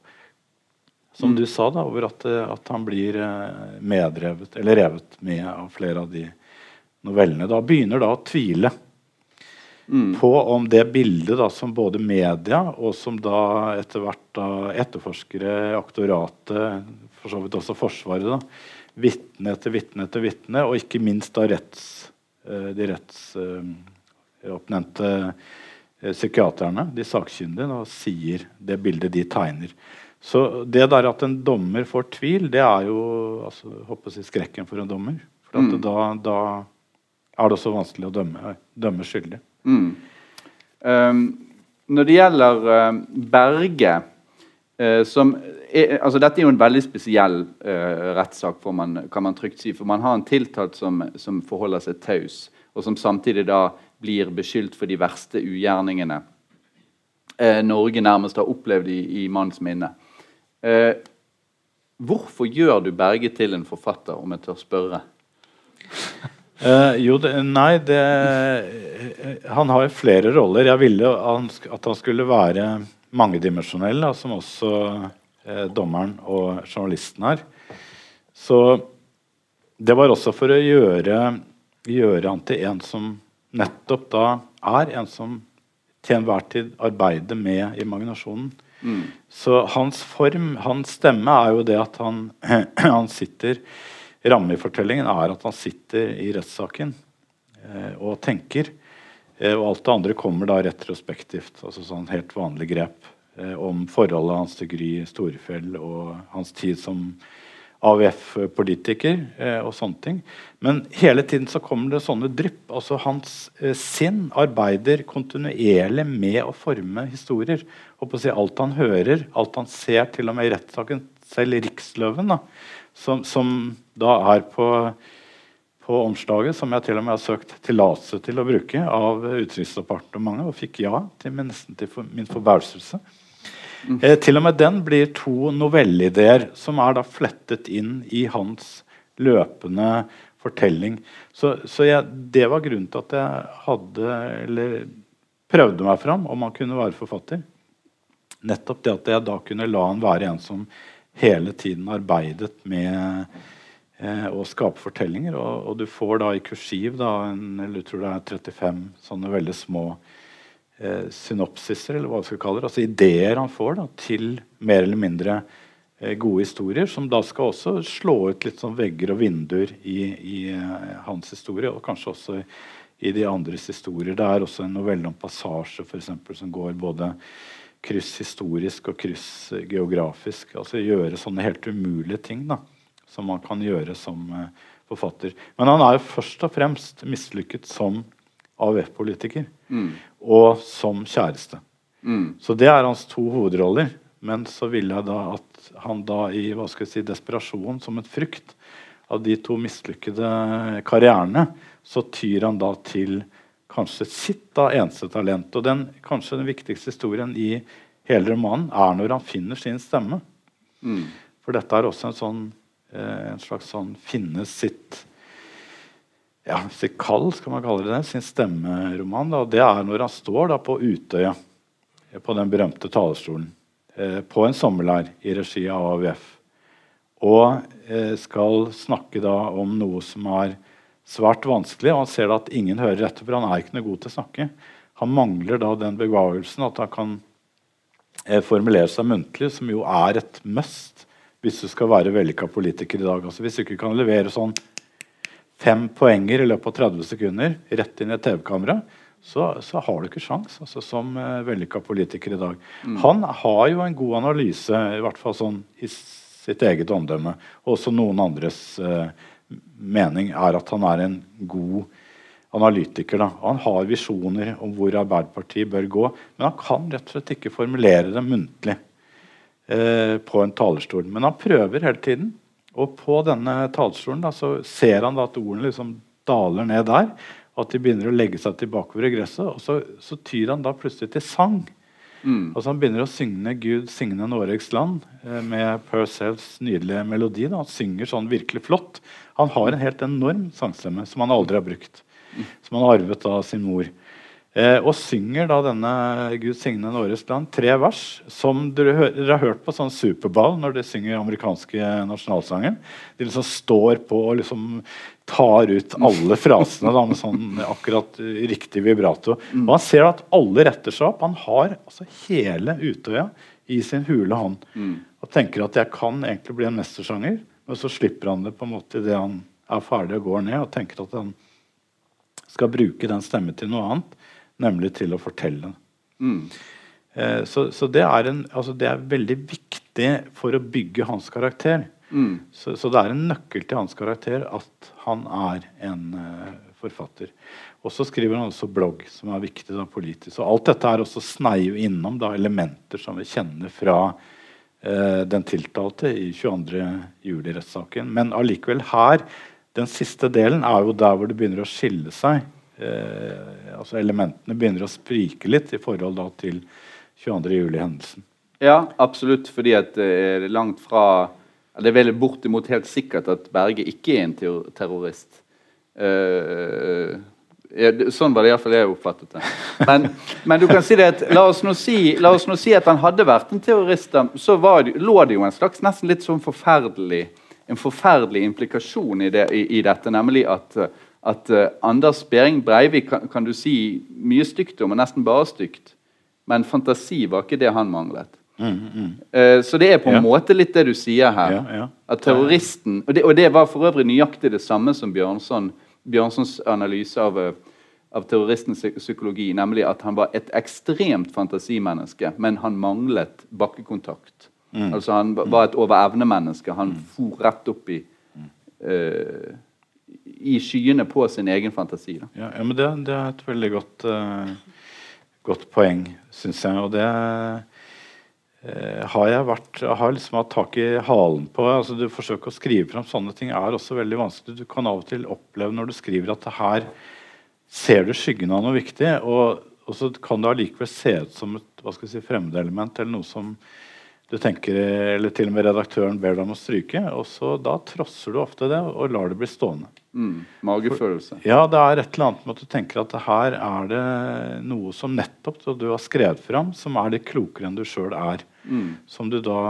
Som du sa, da, over at, eh, at han blir eh, medrevet, eller revet med av flere av de novellene. Da begynner da å tvile Mm. på om det bildet da, som både media og som da etter hvert da etterforskere, aktoratet, for så vidt også Forsvaret, da, vitne etter vitne etter vitne, og ikke minst da retts, eh, de rettsoppnevnte eh, psykiaterne, de sakkyndige, da, sier det bildet de tegner. Så det der at en dommer får tvil, det er jo altså, håper jeg skrekken for en dommer. For at Mm. da, da er det også vanskelig å dømme, dømme skyldig. Mm. Um, når det gjelder uh, Berge uh, som er, altså Dette er jo en veldig spesiell uh, rettssak, kan man trygt si. For man har en tiltalt som, som forholder seg taus, og som samtidig da blir beskyldt for de verste ugjerningene uh, Norge nærmest har opplevd i, i manns minne. Hvorfor gjør du Berge til en forfatter, om jeg tør spørre? Eh, jo, det, nei, det Han har flere roller. Jeg ville at han skulle være mangedimensjonell, da, som også eh, dommeren og journalisten er. Så det var også for å gjøre, gjøre han til en som nettopp da er en som til enhver tid arbeider med imaginasjonen. Mm. Så hans form, hans stemme, er jo det at han, han sitter Rammefortellingen er at han sitter i rettssaken eh, og tenker. Eh, og alt det andre kommer da retrospektivt. altså sånn helt vanlig grep eh, om forholdet hans til Gry Storefjell og hans tid som AUF-politiker eh, og sånne ting. Men hele tiden så kommer det sånne drypp. altså Hans eh, sinn arbeider kontinuerlig med å forme historier. Håper å si Alt han hører, alt han ser, til og med i rettssaken, selv Riksløven, da, som, som da er på, på omslaget, som jeg til og med har søkt tillatelse til å bruke av Utenriksdepartementet, og fikk ja, til, nesten til for, min forbauselse. Eh, til og med den blir to novelleideer som er da flettet inn i hans løpende fortelling. Så, så jeg, det var grunnen til at jeg hadde Eller prøvde meg fram om han kunne være forfatter. Nettopp det at jeg da kunne la han være en som hele tiden arbeidet med eh, å skape fortellinger. Og, og du får da i kursiv da, en, eller jeg tror det er 35 sånne veldig små eh, synopsiser, eller hva vi skal kalle det. Altså ideer han får da, til mer eller mindre eh, gode historier, som da skal også slå ut litt sånn vegger og vinduer i, i eh, hans historie, og kanskje også i de andres historier. Det er også en novelle om passasje for eksempel, som går både kryss historisk og kryss eh, geografisk. Altså gjøre sånne helt umulige ting da, som man kan gjøre som eh, forfatter. Men han er jo først og fremst mislykket som AUF-politiker Mm. og som kjæreste. Mm. Så det er hans to hovedroller. Men så ville jeg da at han da i hva skal jeg si, desperasjon, som et frykt av de to mislykkede karrierene, så tyr han da til kanskje sitt da eneste talent. Og den, kanskje den viktigste historien i hele romanen er når han finner sin stemme. Mm. For dette er også en, sånn, eh, en slags sånn finne sitt ja, sitt kall, skal man kalle det, det, sin stemmeroman. Da. Det er når han står da, på Utøya, eh, på den berømte talerstolen, eh, på en sommerleir i regi av AUF, og eh, skal snakke da om noe som er svært vanskelig. Og han ser da at ingen hører etter, for han er ikke noe god til å snakke. Han mangler da den begavelsen at han kan eh, formulere seg muntlig, som jo er et must hvis du skal være vellykka politiker i dag. Altså Hvis du ikke kan levere sånn fem poenger i løpet av 30 sekunder rett inn i et TV-kamera, så, så har du ikke sjans altså, som eh, vellykka politiker i dag. Han har jo en god analyse, i hvert fall sånn i sitt eget omdømme. Og også noen andres eh, mening er at han er en god analytiker. Da. Han har visjoner om hvor Arbeiderpartiet bør gå, men han kan rett og slett ikke formulere det muntlig eh, på en talerstol. Men han prøver hele tiden. Og på denne talerstolen da, så ser han da at ordene liksom daler ned der. At de begynner å legge seg tilbake over gresset. Og så, så tyr han da plutselig til sang. Mm. Altså Han begynner å synge 'Gud signe Noregs land' eh, med Purcells nydelige melodi. Da. Han synger sånn virkelig flott. Han har en helt enorm sangstemme som han aldri har brukt. Som han har arvet av sin mor. Eh, og synger da denne 'Gud signe Norges land' tre vers som dere, dere har hørt på sånn Superbowl når de synger amerikanske nasjonalsangen. De liksom står på og liksom tar ut alle frasene da, med sånn akkurat riktig vibrato. Og han ser at alle retter seg opp. Han har altså hele Utøya i sin hule hånd. Og tenker at jeg kan egentlig bli en mestersanger, men så slipper han det på en måte idet han er ferdig og går ned, og tenker at han skal bruke den stemmen til noe annet, nemlig til å fortelle. Mm. Eh, så, så det, er en, altså det er veldig viktig for å bygge hans karakter. Mm. Så, så det er en nøkkel til hans karakter at han er en uh, forfatter. Og så skriver han også blogg, som er viktig da, politisk. Og alt dette er også sneier innom da, elementer som vi kjenner fra uh, den tiltalte i 22. juli-rettssaken. Men allikevel her, den siste delen, er jo der hvor det begynner å skille seg. Eh, altså Elementene begynner å sprike litt i forhold da, til 22. juli-hendelsen. Ja, absolutt. Fordi at det er langt fra Det er vel bortimot helt sikkert at Berge ikke er en terrorist. Eh, sånn var det iallfall jeg oppfattet det. Men, men du kan si det at, la, oss nå si, oss nå si at han hadde vært en terrorist. Så det, lå det jo en slags nesten litt sånn forferdelig en forferdelig implikasjon i, det, i, i dette, nemlig at, eh, at eh, Anders Behring Breivik kan, kan du si mye stygt om, og nesten bare stygt. Men fantasi var ikke det han manglet. Eh, så det er på en Ja. måte litt det du sier her. Ja, ja. At terroristen og det, og det var for øvrig nøyaktig det samme som Bjørnson, Bjørnsons analyse av, eh, av terroristens psykologi, nemlig at han var et ekstremt fantasimenneske, men han manglet bakkekontakt. Altså Han var et over-evne-menneske. Han for rett opp i eh, i skyene på sin egen fantasi. Ja, ja men det, det er et veldig godt, uh, godt poeng, syns jeg. Og det uh, har jeg vært har liksom hatt tak i halen på. altså Du forsøker å skrive fram sånne ting er også veldig vanskelig. Du kan av og til oppleve når du skriver at det her ser du skyggen av noe viktig, og, og så kan det allikevel se ut som et hva skal si, fremmedelement eller noe som du tenker, eller til og med redaktøren ber deg om å stryke. og så Da trosser du ofte det og lar det bli stående. Mm. Magefølelse. Ja, det er et eller annet med at du tenker at her er det noe som nettopp du har skrevet fram, som er litt klokere enn du sjøl er. Mm. Som du da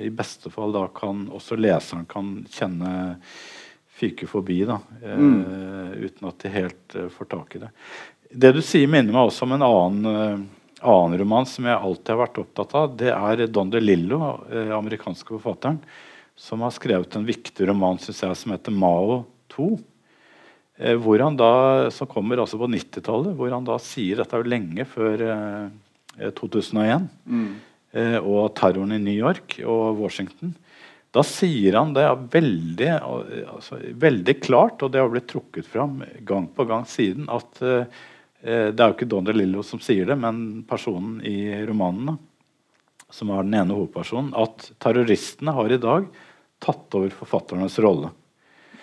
i beste fall da kan også leseren kan kjenne fyke forbi, da. Eh, uten at de helt uh, får tak i det. Det du sier, minner meg også om en annen, uh, annen roman som jeg alltid har vært opptatt av. Det er Don DeLillo, eh, amerikanske forfatteren, som har skrevet en viktig roman synes jeg, som heter Mao 2. Eh, hvor han da, som kommer altså på 90-tallet, hvor han da sier Dette er jo lenge før eh, 2001 Mm. eh, og terroren i New York og Washington. Da sier han det veldig, eh, altså, veldig klart, og det har blitt trukket fram gang på gang siden, at eh, eh, det er jo ikke Don DeLillo som sier det, men personen i romanen, som er den ene hovedpersonen, at terroristene har i dag tatt over forfatternes rolle.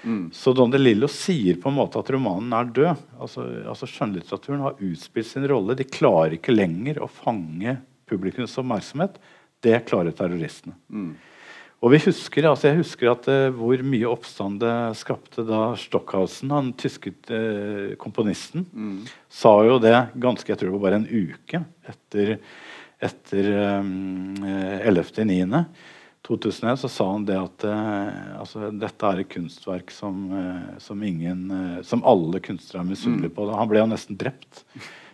Mm. Så Don de Lillo sier på en måte at romanen er død. Altså, altså Skjønnlitteraturen har utspilt sin rolle. De klarer ikke lenger å fange publikums oppmerksomhet. Det klarer terroristene. Mm. Og vi husker, altså Jeg husker at uh, hvor mye oppstand det skapte da Stockhausen, han tyske uh, komponisten, mm. sa jo det ganske jeg tror det var bare en uke etter, etter eh, um, 11.9. 2001 så sa han det at eh, altså, dette er et kunstverk som, eh, som, ingen, eh, som alle kunstnere er misunnelige mm. på. Han ble jo nesten drept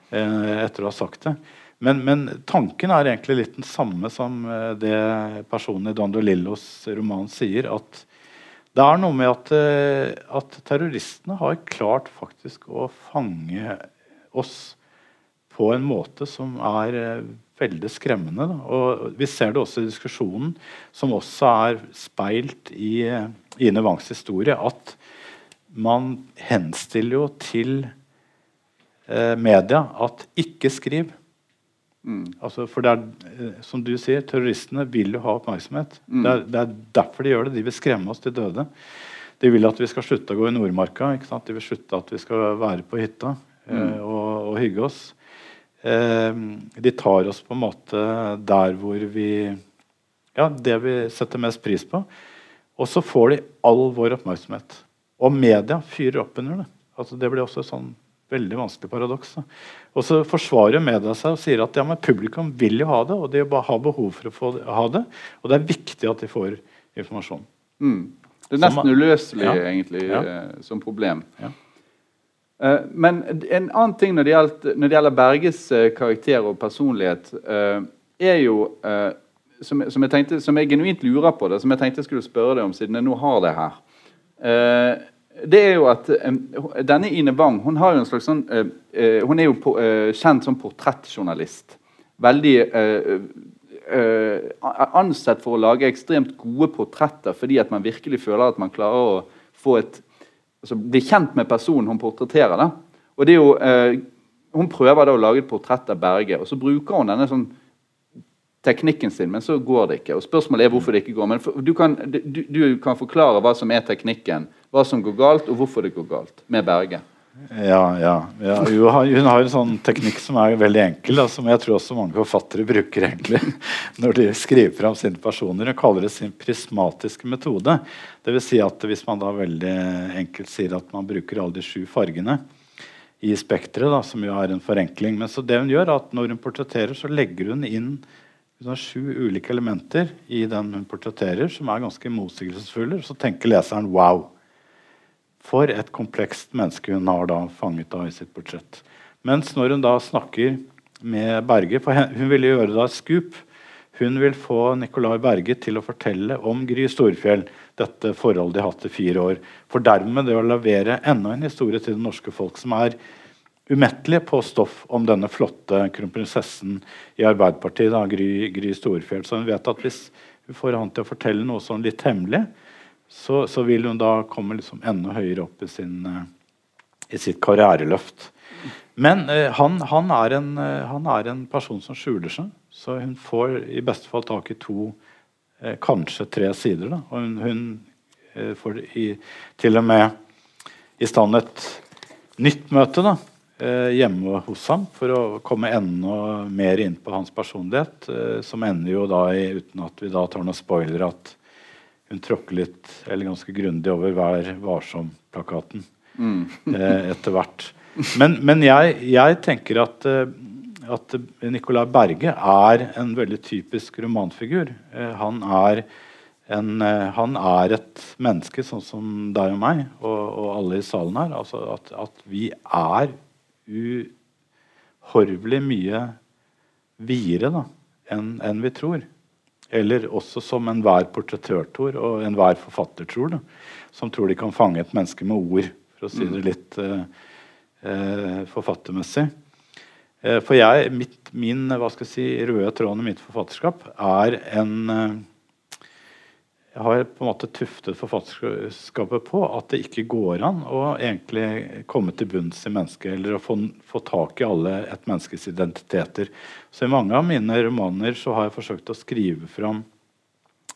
eh, etter å ha sagt det. Men, men, tanken er egentlig litt den samme som eh, det personen i Dando Lillos roman sier. At det er noe med at, eh, at terroristene har klart faktisk å fange oss på en måte som er veldig skremmende. Da. Og vi ser det også i diskusjonen, som også er speilt i eh, Ine Wangs historie, at man henstiller jo til eh, media at ikke skriv. Mm. Altså, for det er, eh, som du sier, terroristene vil jo ha oppmerksomhet. Mm. Det, er, det er derfor de gjør det. De vil skremme oss til døde. De vil at vi skal slutte å gå i Nordmarka. De vil slutte at vi skal være på hytta eh, og, og hygge oss. Eh, de tar oss på en måte der hvor vi Ja, det vi setter mest pris på. Og så får de all vår oppmerksomhet. Og media fyrer opp under det. Altså, det blir også et sånn veldig vanskelig paradoks. Da. Og så forsvarer media seg og sier at ja, men publikum vil jo ha det, og de har behov for å få ha det. Og det er viktig at de får informasjon. Mm. Det er nesten uløselig ja. egentlig ja. Eh, som problem. Ja. Eh, men en annen ting når det, gjelder, når det gjelder Berges eh, karakter og personlighet, eh, er jo som, som, jeg tenkte, som, jeg genuint lurer på det, som jeg tenkte jeg skulle spørre deg om, siden jeg nå har det her. Det er jo at Denne Ine Wang hun har jo en slags sånn Hun er jo kjent som portrettjournalist. Veldig ansett for å lage ekstremt gode portretter fordi at man virkelig føler at man klarer å få et altså bli kjent med personen hun portretterer. Da. Og det er jo, Hun prøver da å lage et portrett av Berge, og så bruker hun denne sånn teknikken sin, men så går det ikke. Og Spørsmålet er hvorfor det ikke går. Men for, du, kan, du, du, kan, forklare hva som er teknikken, hva som går galt, og hvorfor det går galt med Berge. Ja, ja. ja. Hun har en sånn teknikk som er veldig enkel, da, som jeg tror også mange forfattere bruker egentlig når de skriver fram sine personer. Hun kaller det sin prismatiske metode. Det vil Si at hvis man da veldig enkelt sier at man bruker alle de sju fargene i spekteret, som jo er en forenkling. Men så det hun gjør, er at når hun portretterer, så legger hun inn hun har sju ulike elementer i den hun portretterer, som er ganske motsigelsesfulle. Så tenker leseren 'wow'. For et komplekst menneske hun har da fanget av i sitt budsjett. Mens når hun da snakker med Berge for Hun ville gjøre da et skup. Hun vil få Nicolai Berge til å fortelle om Gry Storfjell, dette forholdet de har hatt i fire år. For dermed det å levere enda en historie til det norske folk som er umettelige på stoff om denne flotte kronprinsessen i Arbeiderpartiet, da, Gry, Gry Storfjell. Så hun vet at hvis hun får han til å fortelle noe sånn litt hemmelig, så, så vil hun da komme liksom enda høyere opp i, sin, uh, i sitt karriereløft. Men uh, han, han, er en, uh, han, er en, person som skjuler seg, så hun får i beste fall tak i to, kanskje tre sider. Da. Og hun, hun får i, til og med i stand et nytt møte. da, Eh, hjemme hos ham for å komme enda mer inn på hans personlighet. Eh, som ender jo da i, uten at vi da tar noen spoiler, at hun tråkker litt eller ganske grundig over Vær varsom-plakaten mm. Eh, etter hvert. Men, men jeg, jeg, tenker at, at Nicolai Berge er en veldig typisk romanfigur. han er en, han er et menneske sånn som deg og meg og, og alle i salen her. Altså at, at vi er uhorvelig mye videre enn en vi tror. Eller også som enhver portrettør tror, og enhver forfatter tror. Da, som tror de kan fange et menneske med ord, for å si det mm. litt eh, eh, forfattermessig. Eh, for jeg, mitt, min hva skal jeg si, røde tråden i mitt forfatterskap er en har på en måte tuftet forfatterskapet på at det ikke går an å egentlig komme til bunns i mennesket, eller å få, få, tak i alle et menneskes identiteter. Så I mange av mine romaner så har jeg forsøkt å skrive fram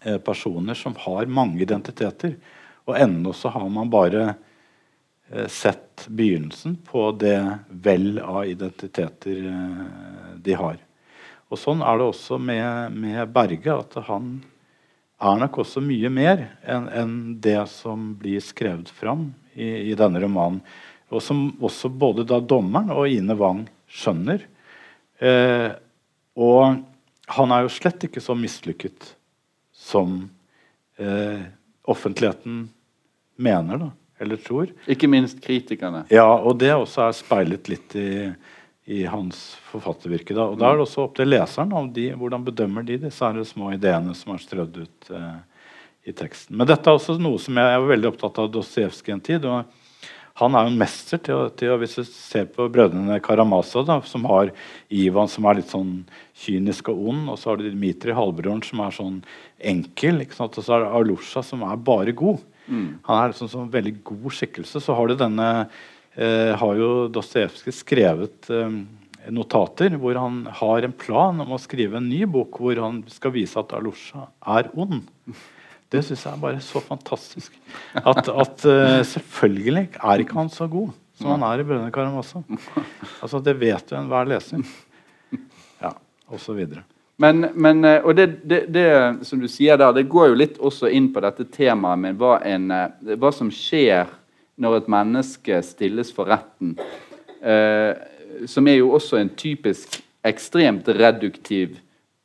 eh, personer som har mange identiteter. Og ennå så har man bare eh, sett begynnelsen på det vel av identiteter eh, de har. Og Sånn er det også med, med Berge. at han er nok også mye mer enn en det som blir skrevet fram i, i, denne romanen. Og som også både da dommeren og Ine Wang skjønner. Eh, og han er jo slett ikke så mislykket som eh, offentligheten mener, da, eller tror. Ikke minst kritikerne. Ja, og det også er speilet litt i i hans forfattervirke. Da. Og da er det også opp til leseren om de, hvordan bedømmer de disse små ideene som er strødd ut eh, i teksten. Men dette er også noe som jeg, jeg var veldig opptatt av Dostojevskij en tid. og han er jo en mester til til å, Hvis du ser på brødrene Karamazov, da, som har Ivan som er litt sånn kynisk og ond, og så har du Dmitrij halvbroren som er sånn enkel, og så er det Alusha som er bare god. Mm. Han er liksom sånn veldig god skikkelse. Så har du denne har jo Dostojevskij skrevet eh, notater hvor han har en plan om å skrive en ny bok hvor han skal vise at Alusha er ond. Det syns jeg er bare så fantastisk. At, at uh, selvfølgelig er ikke han så god som han er i 'Brødrene Karamazov'. Altså, det vet jo enhver leser. Ja, og så videre. Men, men eh, og det, det, det, som du sier der, det går jo litt også inn på dette temaet med hva, en, eh, hva som skjer når et menneske stilles for retten. Eh, som er jo også en typisk ekstremt reduktiv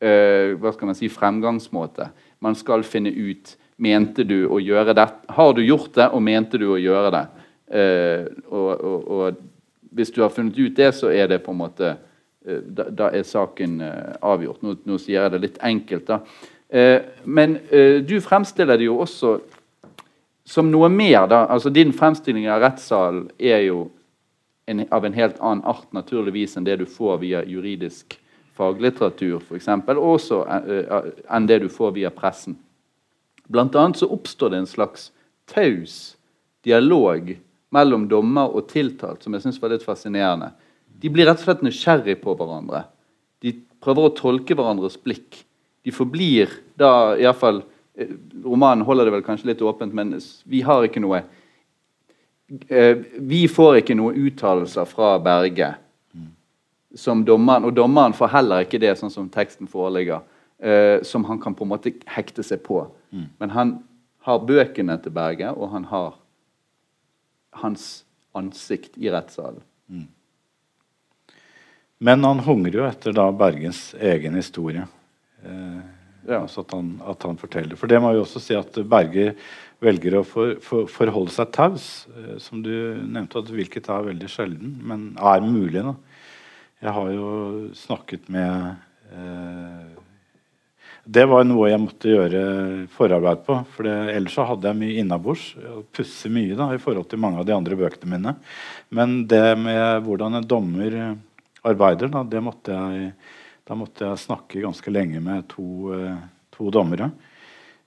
eh, hva skal man si, fremgangsmåte. Man skal finne ut mente du å gjøre det. Har du gjort det, og mente du å gjøre det? Eh, og, og, og, hvis du har funnet ut det, så er det på en måte Eh, da, da, er saken uh, avgjort. Nå, nå, sier jeg det litt enkelt. da. Uh, men du fremstiller det jo også som noe mer. da, altså Din fremstilling av rettssalen er jo en, av en helt annen art naturligvis enn det du får via juridisk faglitteratur f.eks., og også enn det du får via pressen. Blant annet så oppstår det en slags taus dialog mellom dommer og tiltalt som jeg syns var litt fascinerende. De blir rett og slett nysgjerrig på hverandre. De prøver å tolke hverandres blikk. De forblir da iallfall Romanen holder det vel kanskje litt åpent, men vi har ikke noe eh, Vi får ikke noen uttalelser fra Berge som dommeren, og dommeren får heller ikke det, sånn som teksten foreligger, eh, som han kan på en måte hekte seg på. Mm. Men han har bøkene til Berge, og han har hans ansikt i rettssalen. Mm. Men han hungrer jo etter da Bergens egen historie. Eh, ja. altså at han, at han, forteller. For det må jo også si at Berge velger å for, for, forholde seg taus, eh, som du nevnte, at hvilket er veldig sjelden, men er mulig. da. Jeg har jo snakket med eh, Det var noe jeg måtte gjøre forarbeid på. For det, ellers så hadde jeg mye innabords. Pusse mye da, i forhold til mange av de andre bøkene mine. Men det med hvordan en dommer arbeider. Da, det måtte jeg, da måtte jeg snakke ganske lenge med to, eh, to dommere.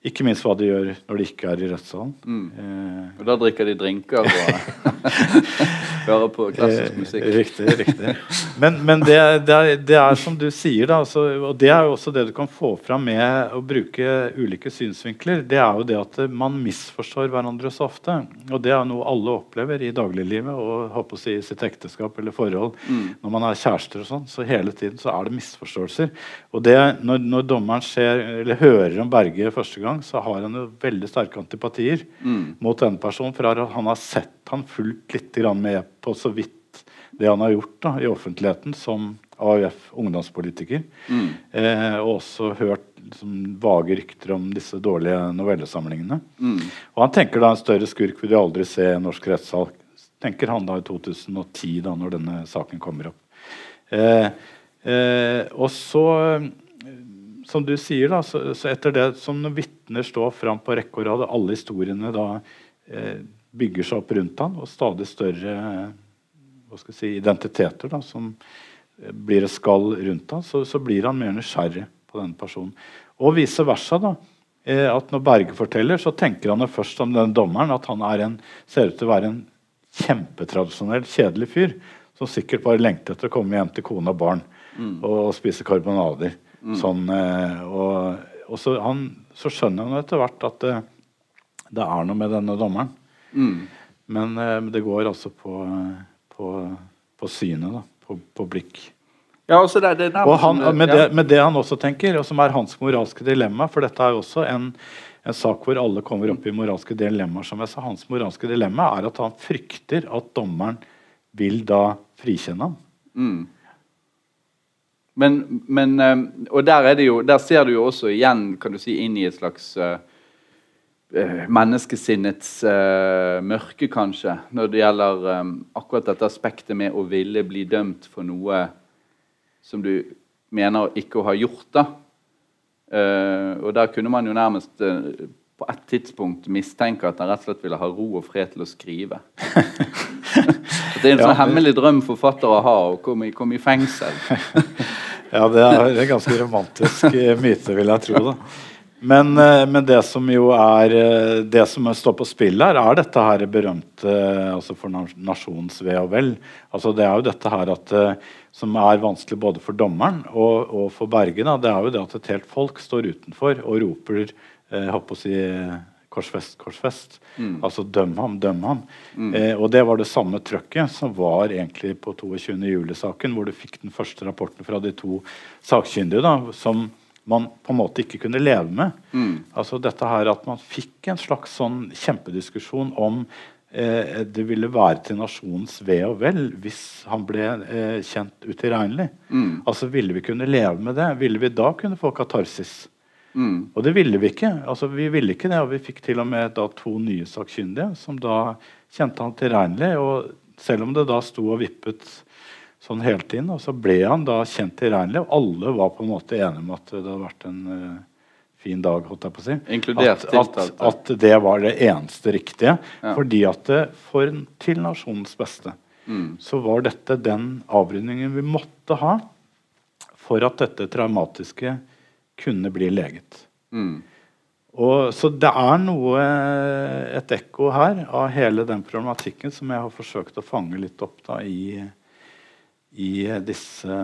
Ikke minst hva de gjør når de ikke er i rettssalen. Mm. Eh, og da drikker de drinker og hører på klassisk eh, musikk. riktig. riktig. Men, men det, det, er, det, er, som du sier, da, altså, og det er jo også det du kan få fram med å bruke ulike synsvinkler. Det er jo det at man misforstår hverandre så ofte. Og det er noe alle opplever i dagliglivet og håper å si, i sitt ekteskap eller forhold. Mm. Når man er kjærester og sånn, så hele tiden så er det misforståelser. Og det, når, når dommeren ser, eller hører om Berge første gang gang, så har han jo veldig sterke antipatier mm. mot denne personen. For han har sett han fulgt litt med på så vidt det han har gjort da, i offentligheten som AUF ungdomspolitiker. Mm. Eh, og også hørt liksom, vage rykter om disse dårlige novellesamlingene. Mm. Og han tenker da en større skurk vil du aldri se i norsk rettssal. Tenker han da i 2010, da når denne saken kommer opp. Eh, eh, og så som du sier, da, så, så etter det som vitner står fram på rekke og rad, og alle historiene da eh, bygger seg opp rundt han, og stadig større hva skal jeg si, identiteter da, som eh, blir et skall rundt han, så, så, blir han mer nysgjerrig på denne personen. Og vice versa. da, eh, at Når Berge forteller, så tenker han først om den dommeren at han en, ser ut til å være en kjempetradisjonell, kjedelig fyr som sikkert bare lengter etter å komme hjem til kone og barn mm. og spise karbonader. Mm. Sånn, eh, og, og så, han, så, skjønner han etter hvert at det, det, er noe med denne dommeren. Mm. Men eh, det går altså på, på, på synet, da. På, på blikk. Ja, altså det, det og han, med, det, med, det, han også tenker, og som er hans moralske dilemma For dette er jo også en, en sak hvor alle kommer opp i moralske dilemmaer. som jeg sa, Hans moralske dilemma er at han frykter at dommeren vil da frikjenne ham. Mm. Men, men, eh, og der, jo, der, ser du jo også igjen kan du si, inn i et slags uh, menneskesinnets uh, mørke, kanskje, når det gjelder um, akkurat dette aspektet med å ville bli dømt for noe som du mener ikke å ha gjort. da. Uh, og der kunne man jo nærmest på et tidspunkt mistenke at han rett og slett ville ha ro og fred til å skrive. det er en sånn ja, hemmelig drøm forfattere har, å komme, komme i fengsel. Ja, det er en ganske romantisk eh, myte, vil jeg tro. da. Men, eh, men, det som jo er eh, det som står på spill her, er dette her berømte altså for nasjonens ve og vel. Altså det er jo dette her at, som er vanskelig både for dommeren og, og for Berge. Da. Det er jo det at et helt folk står utenfor og roper eh, håper å si korsfest, korsfest. Mm. Altså døm ham, døm ham. Mm. Eh, og det var det samme trøkket som var egentlig på 22. juli-saken, hvor du fikk den første rapporten fra de to sakkyndige, da, som man på en måte ikke kunne leve med. Mm. Altså dette her At man fikk en slags sånn kjempediskusjon om eh, det ville være til nasjonens ve og vel hvis han ble eh, kjent utilregnelig. Mm. Altså Ville vi kunne leve med det? Ville vi da kunne få katarsis? Mm. Og det ville vi ikke. Altså, vi ville ikke det, og vi fikk til og med da, to nye sakkyndige som da kjente han tilregnelig. Og selv om det da sto og vippet sånn hele tiden, og så ble han da kjent tilregnelig. Og alle var på en måte enige om at det hadde vært en uh, fin dag. holdt jeg på å si. At, at, at, det var det eneste riktige. Ja. Fordi at det, for, til nasjonens beste mm. så var dette den avrundingen vi måtte ha for at dette traumatiske kunne bli leget. Mm. Og, så det er noe, et ekko her av hele den problematikken som jeg har forsøkt å fange litt opp da, i, i disse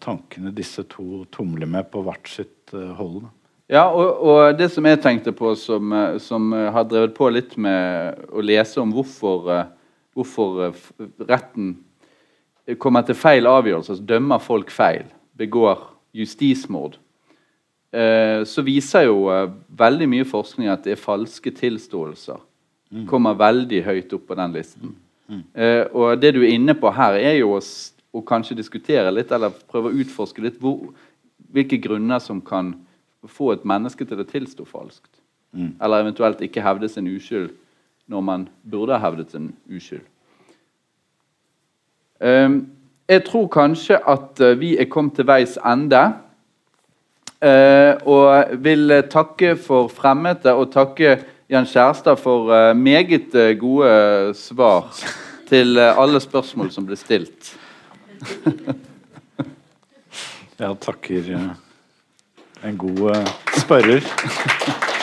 tankene disse to tumler med på hvert sitt uh, hold. Ja, og, og, det som jeg tenkte på, som, som, har drevet på litt med å lese om hvorfor, hvorfor retten kommer til feil avgjørelse, altså dømmer folk feil, begår justismord Eh, så viser jo eh, veldig mye forskning at det er falske tilståelser. Mm. Kommer veldig høyt opp på den listen. Mm. Eh, og det du er inne på her, er jo å, å, kanskje diskutere litt, eller prøve å utforske litt hvor, hvilke grunner som kan få et menneske til å tilstå falskt. Mm. Eller eventuelt ikke hevde sin uskyld når man burde ha hevdet sin uskyld. jeg tror kanskje at vi er kommet til veis ende. Uh, og vil takke for fremmøtet og takke Jan Kjærstad for uh, meget gode svar til alle spørsmål som ble stilt. Jeg takker en god spørrer.